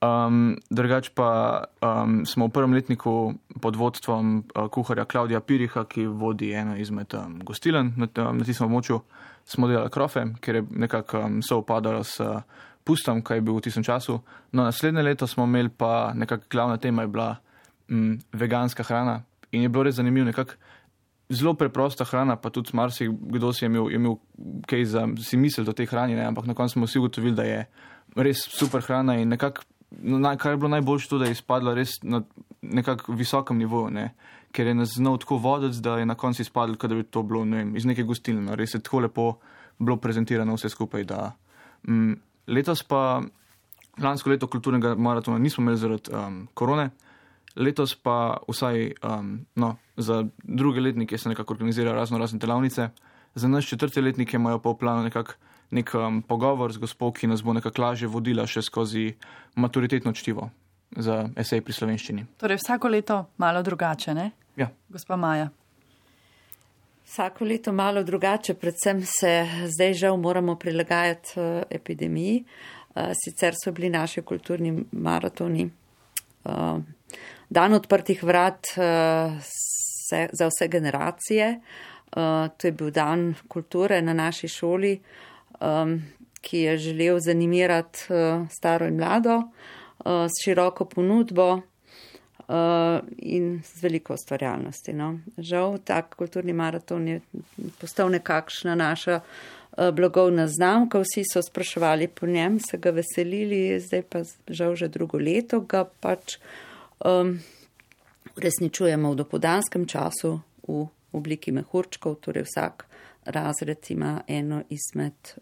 Um, drugač pa um, smo v prvem letniku pod vodstvom uh, kuharja Klaudija Piriha, ki vodi eno izmed um, gostilen na, um, na tistem območju, smo delali krofe, ker je nekako um, so upadalo s uh, pustom, kaj je bil v tistem času. No, naslednje leto smo imeli pa nekako glavna tema je bila um, veganska hrana in je bilo res zanimivo, nekako zelo preprosta hrana, pa tudi marsikdo si je imel, je imel kaj za si misliti o tej hrani, ne? ampak na koncu smo vsi ugotovili, da je res super hrana in nekako naj, kar je bilo najboljše, tudi, da je izpadlo res na nekako visokem nivoju, ne? ker je nas znal tako voditi, da je na koncu izpadlo, da bi to bilo ne vem, iz neke gostilne. No? Res je tako lepo bilo prezentirano vse skupaj. Da, mm, letos pa, lansko leto kulturnega maratona nismo imeli zaradi um, korone. Letos pa vsaj um, no, za druge letnike se nekako organizirajo razno razne delavnice, za nas četrte letnike imajo pa v planu nekako nek um, pogovor z gospod, ki nas bo nekako lažje vodila še skozi maturitetno čtivo za esej pri slovenščini. Torej vsako leto malo drugače, ne? Ja. Gospa Maja. Vsako leto malo drugače, predvsem se zdaj žal moramo prilagajati uh, epidemiji. Uh, sicer so bili naši kulturni maratoni uh, dan odprtih vrat za vse generacije. To je bil dan kulture na naši šoli. Um, ki je želel zanimirati uh, staro in mlado uh, s široko ponudbo uh, in z veliko ustvarjalnosti. No. Žal, tak kulturni maraton je postal nekakšna naša uh, blagovna znamka, vsi so spraševali po njem, se ga veselili, zdaj pa žal že drugo leto ga pač um, resničujemo v dopodanskem času v obliki mehurčkov, torej vsak razred ima eno izmed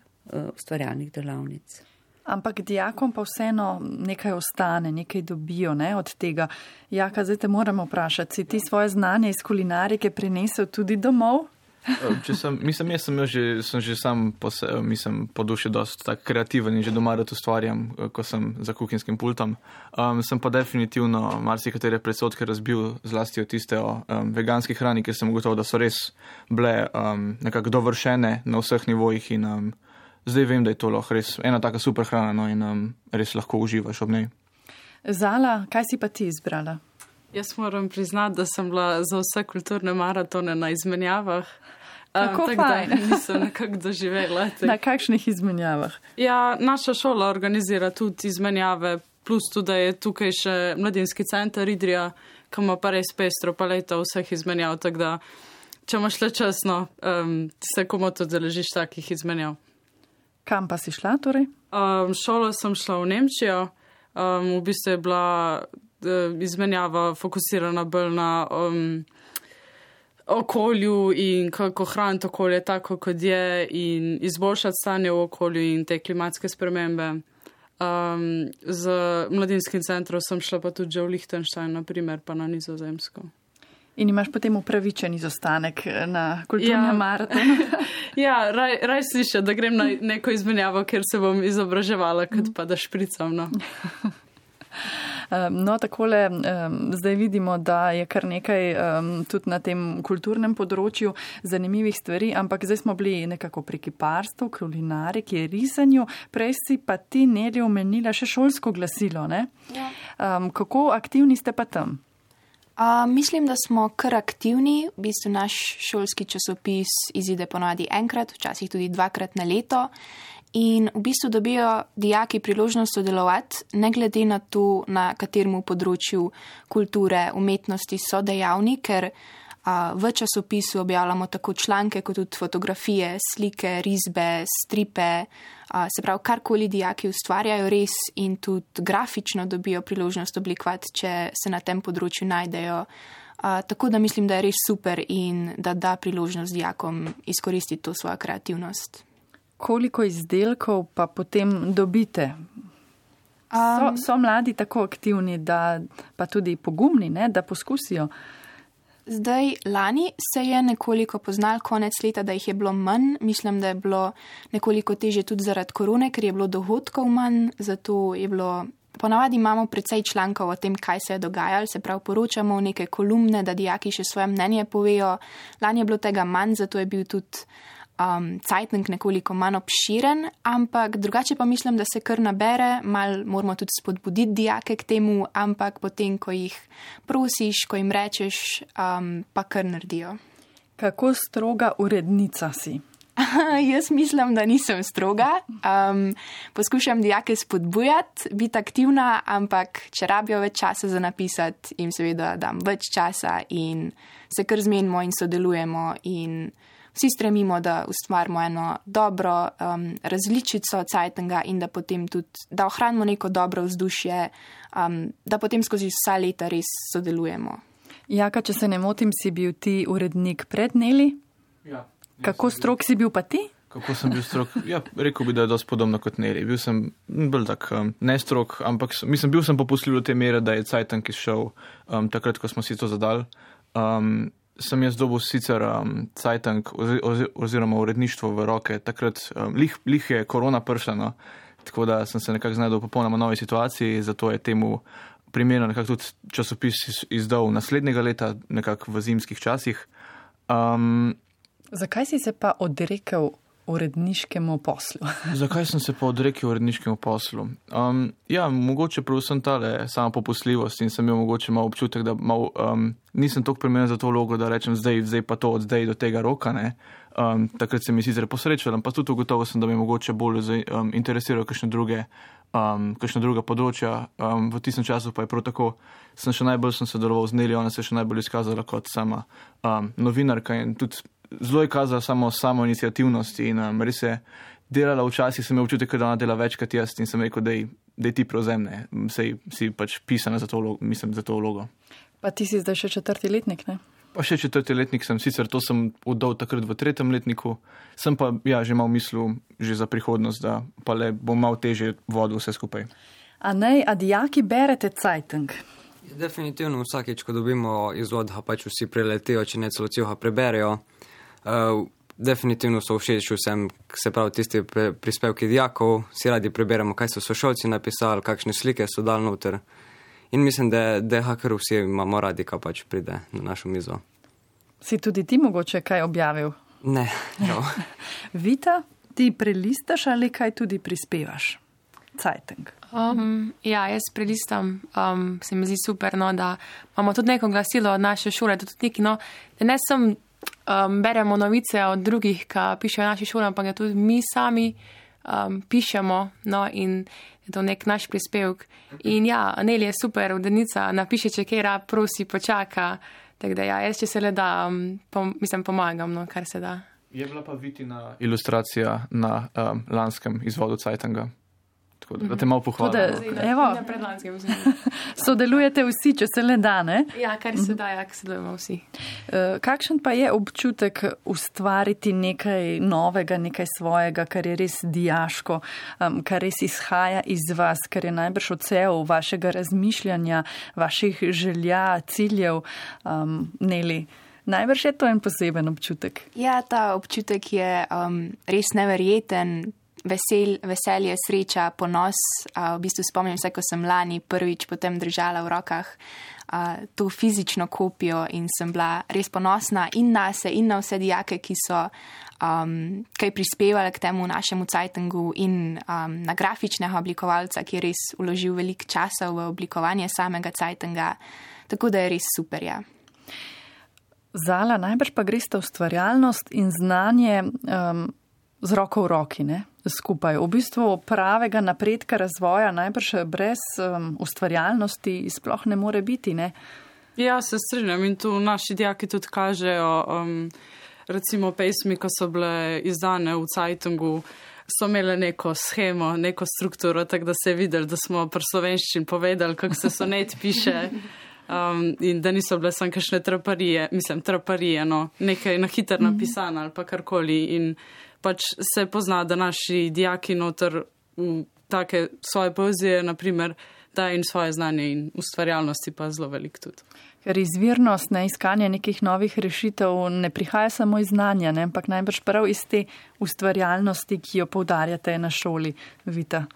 ustvarjalnih delavnic. Ampak dijakom pa vseeno nekaj ostane, nekaj dobijo ne, od tega. Ja, kaj zdaj te moramo vprašati, si ti svoje znanje iz kulinarike prinesel tudi domov? Eh, sem, mislim, jaz sem, že, sem že sam po, se, mislim, po duši dosti kreativen in že doma rad ustvarjam, eh, ko sem za kuhinskim pultom. Um, sem pa definitivno marsikatere predsotke razbil, zlasti od tiste o um, veganski hrani, ker sem ugotovil, da so res bile um, nekako dovršene na vseh nivojih in um, zdaj vem, da je to lahko res ena taka super hrana no, in um, res lahko uživaš ob njej. Zala, kaj si pa ti izbrala? Jaz moram priznati, da sem bila za vse kulturne maratone na izmenjavah. Tako um, tak, da nisem nekako doživela. Te. Na kakšnih izmenjavah? Ja, naša šola organizira tudi izmenjave, plus tudi je tukaj še mladinski center Idrija, ki ima pa res pestro paleto vseh izmenjav. če imaš le časno, um, se komu to deležiš takih izmenjav. Kam pa si šla torej? Um, šolo sem šla v Nemčijo, um, v bistvu je bila uh, izmenjava fokusirana bolj na um, okolju in kako hraniti okolje tako, kot je in izboljšati stanje v okolju in te klimatske spremembe. Um, z mladinskim centrom sem šla pa tudi v Liechtenstein, naprimer pa na nizozemsko. In imaš potem upravičen izostanek na kulturnem ja. maratonu? ja, raj, raj slišati, da grem na neko izmenjavo, ker se bom izobraževala, kot pa da špricam. No. No, takole zdaj vidimo, da je kar nekaj tudi na tem kulturnem področju zanimivih stvari, ampak zdaj smo bili nekako pri kiparstvu, kulinariki, risanju, prej si pa ti neli omenila še šolsko glasilo. Ja. Kako aktivni ste pa tam? Uh, mislim, da smo kar aktivni. V bistvu naš šolski časopis izide ponadi enkrat, včasih tudi dvakrat na leto. In v bistvu dobijo dijaki priložnost sodelovati, ne glede na to, na katerem področju kulture, umetnosti so dejavni, ker v časopisu objavljamo tako članke, kot tudi fotografije, slike, risbe, stripe, se pravi, karkoli dijaki ustvarjajo res in tudi grafično dobijo priložnost oblikovati, če se na tem področju najdejo. Tako da mislim, da je res super in da da priložnost dijakom izkoristiti to svojo kreativnost koliko izdelkov pa potem dobite? So, so mladi tako aktivni, da pa tudi pogumni, ne, da poskusijo? Zdaj, lani se je nekoliko poznal konec leta, da jih je bilo manj. Mislim, da je bilo nekoliko teže tudi zaradi korone, ker je bilo dohodkov manj. Zato je bilo, ponavadi imamo precej člankov o tem, kaj se je dogajalo, se pravi, poročamo neke kolumne, da dijaki še svoje mnenje povejo. Lani je bilo tega manj, zato je bil tudi um, cajtnik nekoliko manj obširen, ampak drugače pa mislim, da se kar nabere, mal moramo tudi spodbuditi dijake k temu, ampak potem, ko jih prosiš, ko jim rečeš, um, pa kar naredijo. Kako stroga urednica si? Jaz mislim, da nisem stroga. Um, poskušam dijake spodbujati, biti aktivna, ampak če rabijo več časa za napisati, jim seveda dam več časa in se kar zmenimo in sodelujemo. In vsi stremimo, da ustvarimo eno dobro um, različico Cajtenga in da potem tudi, da ohranimo neko dobro vzdušje, um, da potem skozi vsa leta res sodelujemo. Jaka, če se ne motim, si bil ti urednik pred Neli? Ja. Kako strok si bil pa ti? Kako sem bil strok? Ja, rekel bi, da je dosti podobno kot Neli. Bil sem bolj tak um, ne strok, ampak mislim, bil sem popustljiv do te mere, da je Cajteng izšel um, takrat, ko smo si to zadali. Um, sem jaz dobil sicer um, Cajtank oziroma uredništvo v roke, takrat um, lih, lih je korona pršeno, tako da sem se nekako znašel v popolnoma novi situaciji, zato je temu primerno nekako tudi časopis izdal naslednjega leta, nekako v zimskih časih. Um, Zakaj si se pa odrekel uredniškemu poslu. Zakaj sem se pa odrekel uredniškemu poslu? Um, ja, mogoče predvsem tale sama popustljivost in sem imel mogoče malo občutek, da mal, um, nisem tako primeren za to vlogo, da rečem zdaj, zdaj pa to od zdaj do tega roka. Um, takrat se mi sicer posrečal, pa tudi ugotovil sem, da me mogoče bolj um, interesirajo kakšne druge. Um, kakšna druga področja. Um, v tistem času pa je prav tako, sem še najbolj sem sodeloval z Neli, ona se je še najbolj izkazala kot sama um, novinarka in tudi zelo je kazala samo, samo inicijativnost in um, res je delala včasih, sem imel občutek, da ona dela več kot jaz in sem rekel, da je ti prevzemne, sej si pač pisana za to, vlogo, mislim, za to vlogo. Pa ti si zdaj še četrti letnik, ne? Pa še četrti letnik sem, sicer to sem oddal takrat v tretjem letniku, sem pa ja, že mal mislil že za prihodnost, da pa le bom mal teže vodil vse skupaj. A naj, a dijaki berete Cajtang? Definitivno vsakeč, ko dobimo izvod, pa pač vsi preletijo, če ne celo celo preberejo. Uh, definitivno so všeč vsem, se pravi, tisti prispevki dijakov, si radi preberemo, kaj so sošolci napisali, kakšne slike so dal noter. In mislim, da, da hakar vsi imamo radi, kaj pač pride na našo mizo. Si tudi ti mogoče kaj objavil? Ne. Vita, ti prelistaš ali kaj tudi prispevaš? Cajteng. Um, ja, jaz prelistam, um, se mi zdi super, no, da imamo tudi neko glasilo od naše šole, da tudi neki, no, da ne sem um, beremo novice od drugih, ki pišejo naši šoli, ampak da tudi mi sami um, pišemo no, in je to nek naš prispevek. In ja, Neli je super, udenica napiše, če kera, prosi, počaka. Tako da, ja, jaz če se le da, um, pom, mislim, pomagam, no, kar se da. Je bila pa vitina ilustracija na um, lanskem izvodu Cajtanga. Tako da, da te malo pohvalim. Da, evo. Predlanskem, mislim. Sodelujete vsi, če se le da, ne? Ja, kar se da, ja, sodelujemo vsi. Eh, Kakšen pa je občutek ustvariti nekaj novega, nekaj svojega, kar je res diaško, um, kar res izhaja iz vas, kar je najbrž odsev vašega razmišljanja, vaših želja, ciljev, um, Neli? Najbrž je to en poseben občutek. Ja, ta občutek je um, res neverjeten. Vesel, veselje, sreča, ponos. A, v bistvu spomnim se, ko sem lani prvič potem držala v rokah a, to fizično kopijo in sem bila res ponosna in na se, in na vse dijake, ki so um, kaj prispevali k temu našemu cajtengu in um, na grafičnega oblikovalca, ki je res uložil veliko časa v oblikovanje samega cajtenga. Tako da je res super. Ja. Zala, najbrž pa greste ustvarjalnost in znanje um, z roko v roki, ne? skupaj. V bistvu pravega napredka razvoja najbrž brez um, ustvarjalnosti sploh ne more biti. Ne? Ja, se strinjam in tu naši dijaki tudi kažejo, um, recimo pesmi, ko so bile izdane v Cajtungu, so imele neko schemo, neko strukturo, tako da se je videl, da smo pri slovenščini povedali, kako se sonet piše. Um, in da niso bile samo kakšne traparije, mislim, traparije, no, nekaj na hitro napisano ali pa karkoli. In pač se pozna, da naši dijaki noter v take svoje poezije, naprimer, da in svoje znanje in ustvarjalnosti pa zelo velik tudi. Ker izvirnost, ne iskanje nekih novih rešitev ne prihaja samo iz znanja, ne, ampak najbrž prav iz te ustvarjalnosti, ki jo poudarjate na šoli, Vita.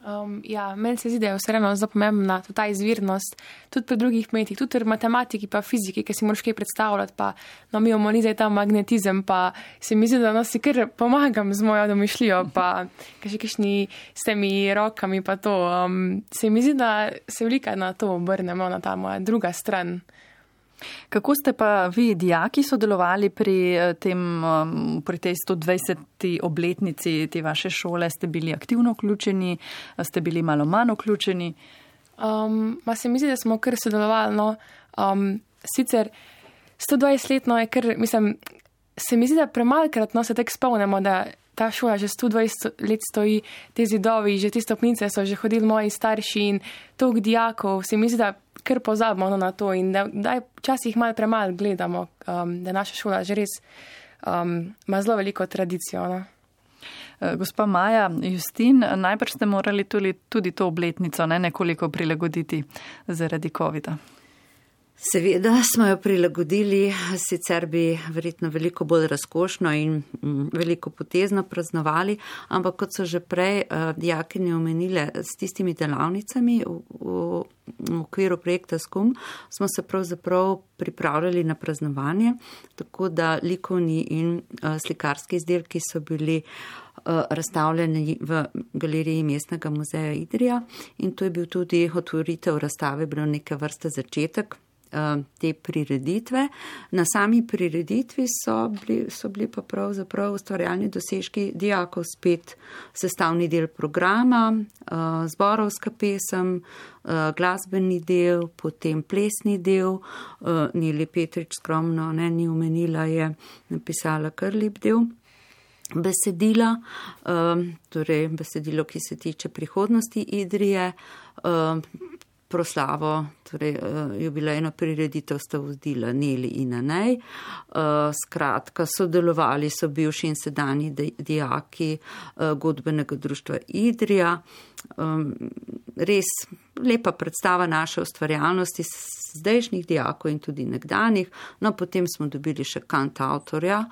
Um, ja, meni se zdi, da je vseeno zelo pomembna ta izvirnost, tudi pri drugih medijih, tudi pri matematiki, pa fiziki, ki si moraš kaj predstavljati. Pa, no, mi imamo zdaj ta magnetizem, pa se mi zdi, da no, si kar pomagam z mojo domišljijo, pa še kišni s temi rokami. To, um, se mi zdi, da se velika na to obrnemo, na ta moja druga stran. Kako ste pa vi, dijaki, sodelovali pri, tem, pri tej 120. obletnici te vaše šole? Ste bili aktivno vključeni, ste bili malo manj vključeni? Um, ma se mi zdi, da smo kar sodelovali. No, um, sicer 120 letno je kar, mislim, se mi zdi, da premalkrat no, se tek spomnimo, da ta šola že 120 let stoji, te zidovi, že te stopnice so že hodili moji starši in tog dijakov. Se mi zdi, da kar pozabimo na to in da, da včasih malo premalo gledamo, um, da naša šola že res um, ima zelo veliko tradicijo. No. Gospa Maja, Justin, najprej ste morali tudi, tudi to obletnico ne, nekoliko prilagoditi zaradi COVID-a. Seveda smo jo prilagodili, sicer bi verjetno veliko bolj razkošno in veliko potezno praznovali, ampak kot so že prej uh, dijakinje omenile s tistimi delavnicami v, v, v okviru projekta SKUM, smo se pravzaprav pripravljali na praznovanje, tako da likovni in uh, slikarski izdelki so bili uh, razstavljeni v galeriji Mestnega muzeja Idrija in to je bil tudi otvoritev razstave, bil neke vrste začetek te prireditve. Na sami prireditvi so bili, so bili pa pravzaprav ustvarjalni dosežki dijakov spet sestavni del programa, zborovska pesem, glasbeni del, potem plesni del. Nili Petrič skromno ne, ni umenila, je napisala kar lep del. Besedila, torej besedilo, ki se tiče prihodnosti Idrije, proslavo, torej uh, jubilejno prireditev sta vodila Neli in Anej. Uh, skratka, sodelovali so bivši in sedani dijaki uh, godbenega društva Idrija. Res lepa predstava naše ustvarjalnosti zdajšnjih dijakov in tudi nekdanjih. No, potem smo dobili še kant avtorja,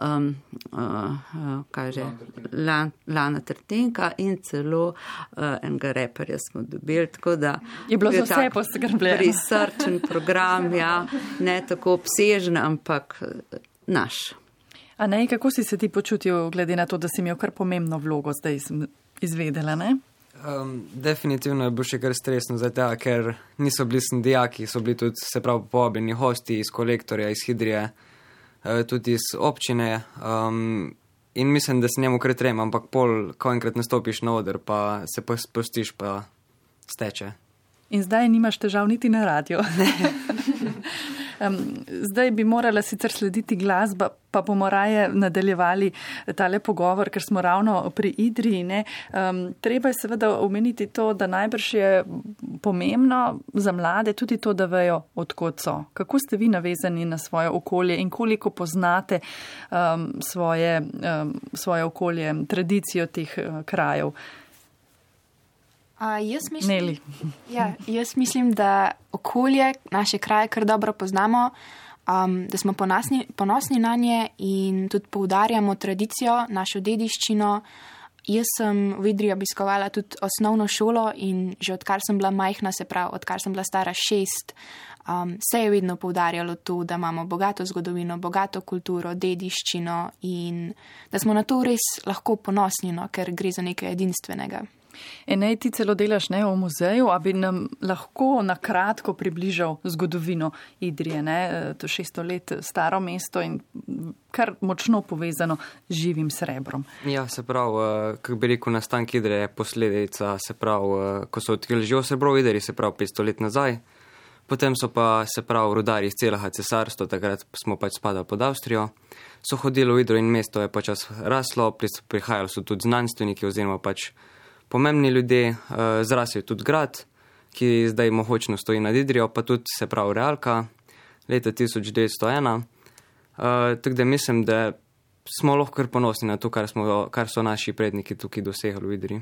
um, uh, kaj že, Lana Lan, Trtenka in celo uh, enega reperja smo dobili. Da, je bilo za vse poskrbljeno. Prisrčen program, ja, ne tako obsežen, ampak naš. A ne, kako si se ti počutil, glede na to, da si imel kar pomembno vlogo zdaj izvedela, ne? Um, definitivno je bilo še kar stresno, zato, ker niso bili sem dijaki, so bili tudi, se pravi, povabljeni hosti iz kolektorja, iz Hidrije, uh, tudi iz občine. Um, in mislim, da se njemu kar trema, ampak pol, ko enkrat nastopiš na oder, pa se pa spustiš, pa steče. In zdaj nimaš težav niti na radio. Um, zdaj bi morala sicer slediti glasba, pa bomo raje nadaljevali tale pogovor, ker smo ravno pri Idriji. Um, treba je seveda omeniti to, da najbrž je pomembno za mlade tudi to, da vejo, odkot so. Kako ste vi navezani na svoje okolje in koliko poznate um, svoje, um, svoje okolje, tradicijo teh uh, krajev. Uh, jaz, mislim, ja, jaz mislim, da okolje, naše kraje, kar dobro poznamo, um, da smo ponosni, ponosni na nje in tudi poudarjamo tradicijo, našo dediščino. Jaz sem v Idriji obiskovala tudi osnovno šolo in že odkar sem bila majhna, se pravi, odkar sem bila stara šest, um, se je vedno poudarjalo to, da imamo bogato zgodovino, bogato kulturo, dediščino in da smo na to res lahko ponosni, no, ker gre za nekaj edinstvenega. Enej ti celo delaš ne, v muzeju, a bi nam lahko na kratko približal zgodovino Idrije. Ne? To je 600 let staro mesto in kar močno povezano z živim srebrom. Ja, se pravi, eh, kako bi rekel, nastank Idrije je posledica, se pravi, eh, ko so odkrili živo srebro v Idriji, se pravi 500 let nazaj. Potem so pa se pravi rudari iz celega cesarstva, takrat smo pač spadali pod Avstrijo, so hodili v Idro in mesto je počas raslo, prihajali so tudi znanstveniki oziroma pač pomembni ljudje, uh, zrasel tudi grad, ki zdaj mohočno stoji nad Idrijo, pa tudi se pravi Realka, leta 1901. Uh, eh, tako da mislim, da smo lahko kar ponosni na to, kar, smo, kar so naši predniki tukaj dosegli v Idriji.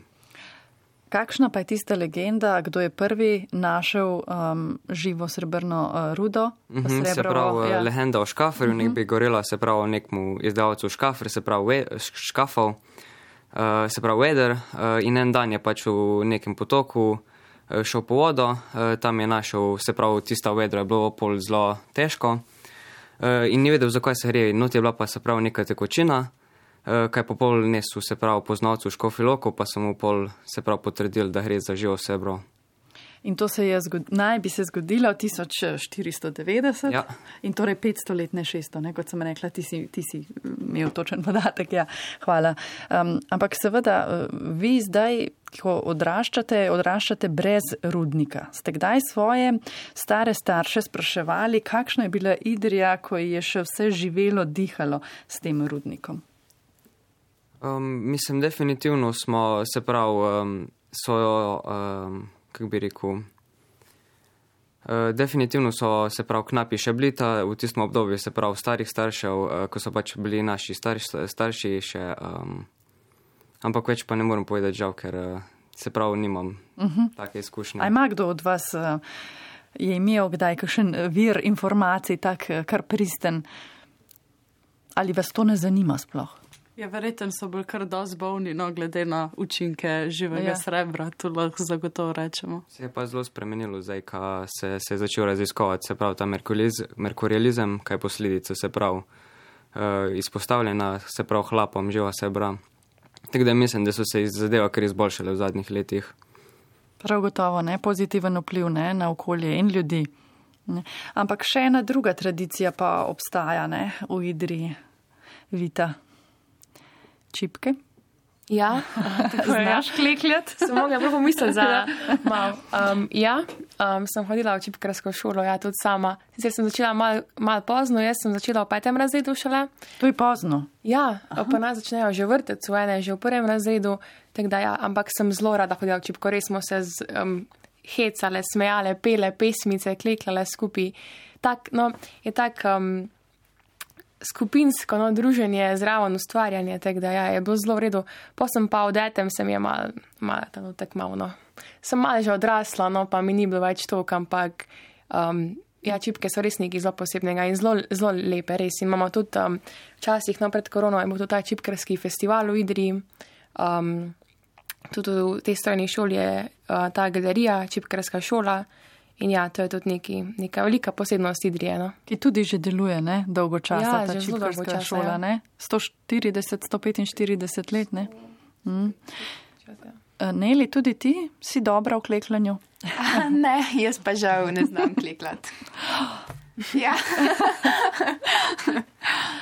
Kakšna pa je tista legenda, kdo je prvi našel um, živo srebrno uh, rudo? Mm -hmm, se pravi, ja. legenda o škaferju, mm -hmm. nek bi gorela, se pravi, nekmu izdavcu škafer, se pravi, škafov uh, se pravi, Weder, uh, in en dan je pač v nekem potoku uh, šel po vodo, uh, tam je našel, se pravi, tista Weder je bilo pol zelo težko uh, in ni vedel, zakaj se gre. Not je bila pa se pravi neka tekočina, uh, kaj po pol nesu, se pravi, poznalcu škofiloko, pa sem mu pol se pravi potrdil, da gre za živo sebro. In to se je zgodilo, naj bi se zgodilo 1490 ja. in torej 500 let, ne 600, ne, kot sem rekla, ti si, ti si imel točen podatek. Ja, hvala. Um, ampak seveda, uh, vi zdaj, ko odraščate, odraščate brez rudnika. Ste kdaj svoje stare starše spraševali, kakšna je bila Idrija, ko je še vse živelo, dihalo s tem rudnikom? Um, mislim, definitivno smo se prav um, svojo. Um, kako bi rekel. Uh, definitivno so se prav knapi še bili ta v tistem obdobju, se prav starih staršev, uh, ko so pač bili naši starš, starši še, um, ampak več pa ne morem povedati žal, ker uh, se prav nimam uh mhm. -huh. take izkušnje. A ima kdo od vas je imel kdaj kakšen vir informacij, tak kar pristen, ali vas to ne zanima sploh? Ja, verjetno so bili kar dosti bolni, no, glede na učinke živega ja. srebra, to lahko zagotovo rečemo. Se je pa zelo spremenilo zdaj, ko se, se je začel raziskovati, se pravi ta merkurializem, kaj posledice se pravi uh, izpostavljena, se pravi hlapom živa srebra. Tako da mislim, da so se zadeva kar izboljšale v zadnjih letih. Prav gotovo, ne, pozitiven vpliv ne, na okolje in ljudi. Ne. Ampak še ena druga tradicija pa obstaja ne, v Idriji, Vita čipke. Ja, znaš klikljati. Sem mogla prav pomisliti za malo. Um, ja, um, sem hodila v čipkarsko šolo, ja, tudi sama. Sicer sem začela malo mal pozno, jaz sem začela v petem razredu šele. To je pozno. Ja, Aha. pa nas začnejo že vrteti, v ene že v prvem razredu, da, ja, ampak sem zelo rada hodila v čipko, res smo se z, um, hecale, smejale, pele pesmice, klikljale skupaj. Tak, no, je tak. Um, skupinsko no, druženje, zraven ustvarjanje, tako da ja, je bilo zelo v redu. Pa sem pa odetem, sem je malo mal, tam tako malo. No. Sem malo že odrasla, no pa mi ni bilo več to, ampak um, ja, čipke so res nekaj zelo posebnega in zelo, zelo lepe, res. In imamo tudi um, včasih, no pred korono, je bil tudi ta čipkarski festival v Idriji. Um, tudi v tej strani šoli je uh, ta galerija, čipkarska šola. In ja, to je tudi neki, neka velika posebnost Idrije. No? Ki tudi že deluje ne? dolgo časa, ja, ta čipkarska šola. Ja. Ne? 140, 145 let. Ne? Mm. Ja. Neli, tudi ti si dobra v klekljanju? ne, jaz pa žal ne znam klekljati. Ja.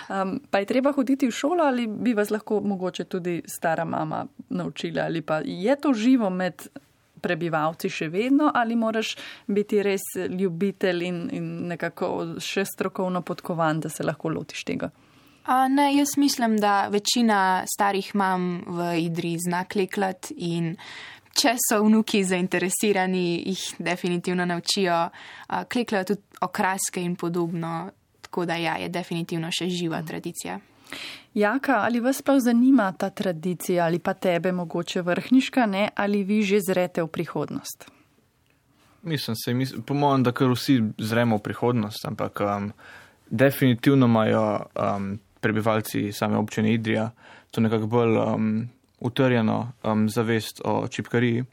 um, pa je treba hoditi v šolo ali bi vas lahko mogoče tudi stara mama naučila ali pa je to živo med prebivalci še vedno ali moraš biti res ljubitelj in, in nekako še strokovno podkovan, da se lahko lotiš tega? A, ne, jaz mislim, da večina starih mam v Idri zna kleklat in če so vnuki zainteresirani, jih definitivno naučijo. A, kleklajo tudi okraske in podobno, tako da ja, je definitivno še živa tradicija. Jaka, ali vas prav zanima ta tradicija ali pa tebe mogoče vrhniška, ne, ali vi že zrete v prihodnost? Mislim, se, mislim, po mojem, da kar vsi zremo v prihodnost, ampak um, definitivno imajo um, prebivalci same občine Idrija to nekako bolj um, utrjeno um, zavest o čipkariji.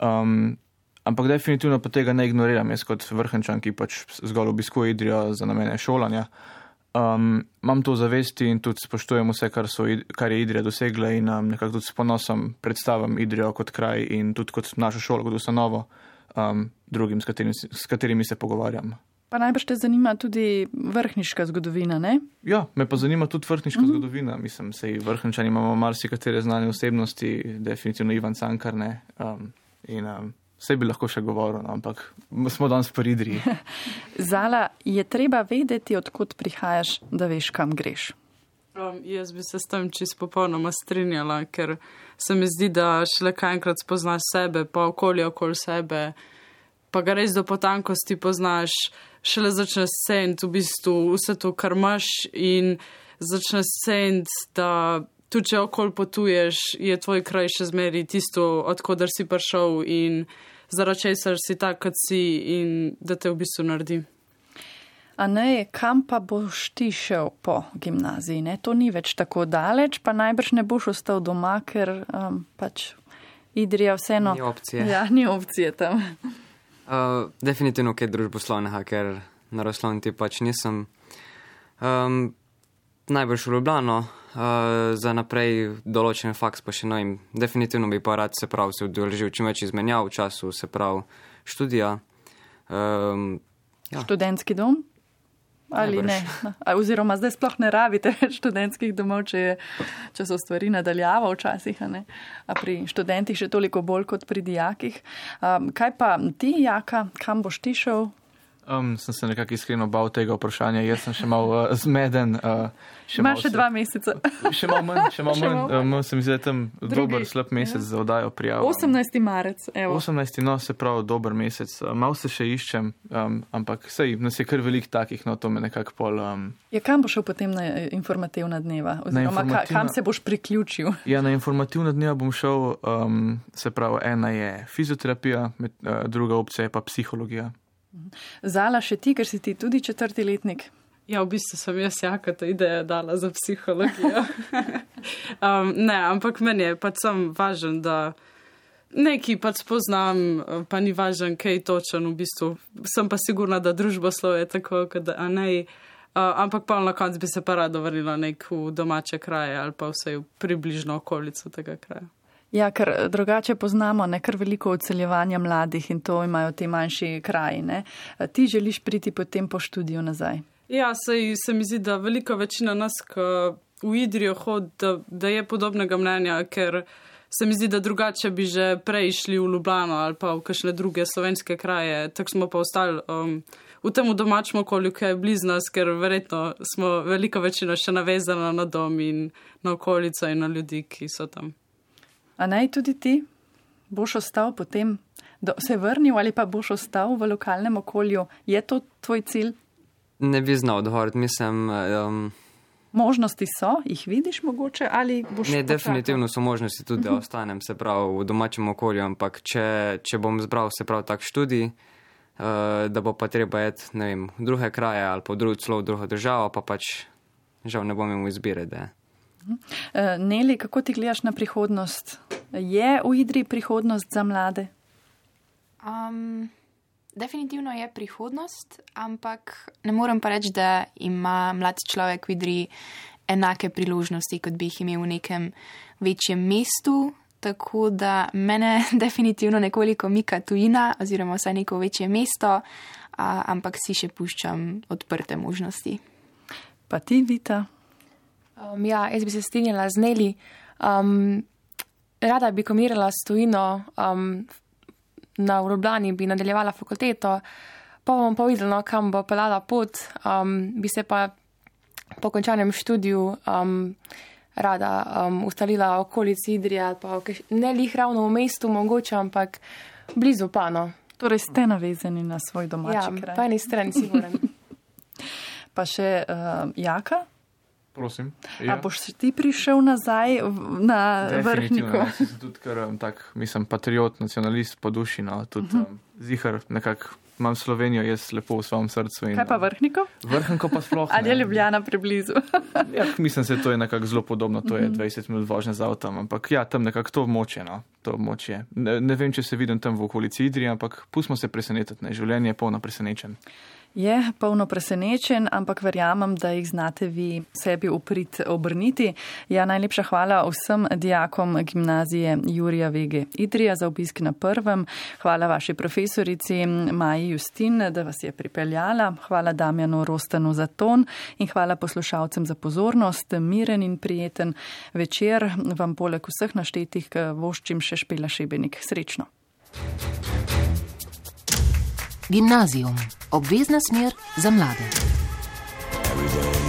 Um, ampak definitivno pa tega ne ignoriram jaz kot vrhunčan, ki pač zgolj obiskuje Idrijo za namene šolanja. Um, imam to zavesti in tudi spoštujem vse, kar, so, kar je Idrija dosegla in um, nekako tudi s ponosom predstavljam Idrijo kot kraj in tudi kot našo šolo, kot ustanovo um, drugim, s katerimi, s katerimi se pogovarjam. Pa najbrž te zanima tudi vrhniška zgodovina, ne? Ja, me pa zanima tudi vrhniška uh mhm. -huh. zgodovina. Mislim, da vrhničani imamo marsikatere znane osebnosti, definitivno Ivan Cankar, ne. Um, in um, vse bi lahko še govoril, no, ampak smo danes v Idriji. Zala, je treba vedeti, odkot prihajaš, da veš, kam greš. Um, jaz bi se s tem čisto popolnoma strinjala, ker se mi zdi, da šele kaj enkrat spoznaš sebe, pa okolje okoli sebe pa ga res do potankosti poznaš, šele začneš ceniti v bistvu vse to, kar imaš in začneš ceniti, da tudi če okol potuješ, je tvoj kraj še zmeri tisto, odkudar si prišel in zaradi česar si tak, kot si in da te v bistvu naredi. A ne, kam pa boš ti šel po gimnaziji? Ne? To ni več tako daleč, pa najbrž ne boš ostal doma, ker um, pač Idrija vseeno. Ni opcije. Ja, ni opcije tam. Uh, definitivno kaj družboslovnega, ker na Roslovni pač nisem. Um, najbolj v Ljubljano, uh, za naprej določen faks pa še no in definitivno bi pa rad se prav se udeležil čim več izmenjav v času, se prav študija. Um, ja. Študentski dom? ali ne. Oziroma, zdaj sploh ne rabite študentskih domov, če, je, če so stvari nadaljava včasih, a, a pri študentih še toliko bolj kot pri dijakih. Um, kaj pa ti, Jaka, kam boš ti šel? Um, sem se nekako iskreno bal tega vprašanja, jaz sem še mal uh, zmeden. Uh, Imaš še dva meseca. še malo manj, še malo manj. Um, se mi zdi, da je tam dober, slab mesec ja. za oddajo prijav. 18. marec, evo. 18. no, se pravi, dober mesec. Uh, mal se še iščem, um, ampak sej, nas je kar velik takih, no, to me nekako pol. Um, ja, kam boš šel potem na eh, informativna dneva? Oziroma, informativna... kam se boš priključil? ja, na informativna dneva bom šel, um, se pravi, ena je fizioterapija, med, uh, druga opcija je pa psihologija. Zala še ti, ker si ti tudi četrti letnik. Ja, v bistvu sem jaz jaka ta ideja dala za psihologijo. um, ne, ampak meni je pač sem važen, da neki pač poznam, pa ni važen, kaj je točen v bistvu. Sem pa sigurna, da družboslo je tako, da ne. Uh, ampak pa na koncu bi se pa rado vrnila nek v domače kraje ali pa vse v približno okolico tega kraja. Ja, ker eh, drugače poznamo nekar veliko odseljevanja mladih in to imajo ti manjši kraji. Ne? Ti želiš priti potem po študiju nazaj? Ja, sej, se mi zdi, da velika večina nas, ki v Idrijo hod, da, da je podobnega mnenja, ker se mi zdi, da drugače bi že prej šli v Ljubljano ali pa v kakšne druge slovenske kraje, tako smo pa ostali. Um, V tem domačem okolju, ki je blizu nas, ker verjetno smo velika večina še navezana na dom in na okolico in na ljudi, ki so tam. A naj tudi ti boš ostal potem, da se vrnil ali pa boš ostal v lokalnem okolju? Je to tvoj cilj? Ne bi znal odgovoriti, mislim. Um, možnosti so, jih vidiš mogoče ali boš. Ne, definitivno so možnosti tudi, da ostanem se prav v domačem okolju, ampak če, če bom zbral se prav tak študij, uh, da bo pa treba eti, ne vem, v druge kraje ali pa v drugo, celo v drugo državo, pa pač žal ne bom imel izbire. Da. Eh, Neli, kako ti gledaš na prihodnost? Je v Idri prihodnost za mlade? Um, definitivno je prihodnost, ampak ne morem pa reči, da ima mlad človek v Idri enake priložnosti, kot bi jih imel v nekem večjem mestu. Tako da mene definitivno nekoliko mika tujina, oziroma vsaj neko večje mesto, ampak si še puščam odprte možnosti. Pa ti, Vita? Um, ja, jaz bi se strinjala z Neli. Um, rada bi komirala s tujino, um, na Ljubljani bi nadaljevala fakulteto, pa bom pa videla, no, kam bo pelala pot, um, bi se pa po končanem študiju um, rada um, ustalila v okolici Idrije ali pa ne lih ravno v mestu, mogoče, ampak blizu pano. Torej ste navezani na svoj domači Ja, kraj. po eni strani si moram. Pa še uh, Jaka, Prosim. ja. a boš ti prišel nazaj na vrhniku? Definitivno, jaz sem tudi kar um, tak, mislim, patriot, nacionalist po duši, no, tudi Mhm. um, zihar nekako imam Slovenijo jaz lepo v svojem srcu. In, Kaj pa vrhniku? Vrhnko pa sploh. Ali je. Ljubljana preblizu? Ja, mislim, da to je nekako zelo podobno, to je 20 minut vožnje z avtom, ampak ja, tam nekako to območje. No, to območje. Ne, ne vem, če se vidim tam v okolici Idrije, ampak pustimo se presenetiti, ne, življenje je polno presenečen. Je polno presenečen, ampak verjamem, da jih znate vi sebi uprit obrniti. Ja, najlepša hvala vsem dijakom gimnazije Jurija Vege Idrija za obisk na prvem. Hvala vaši profesorici Maji Justin, da vas je pripeljala. Hvala Damjanu Rostanu za ton in hvala poslušalcem za pozornost. Miren in prijeten večer vam poleg vseh naštetih voščim še špela šebenik. Srečno. Gimnazijum. Obvezna smer za mlade. Every day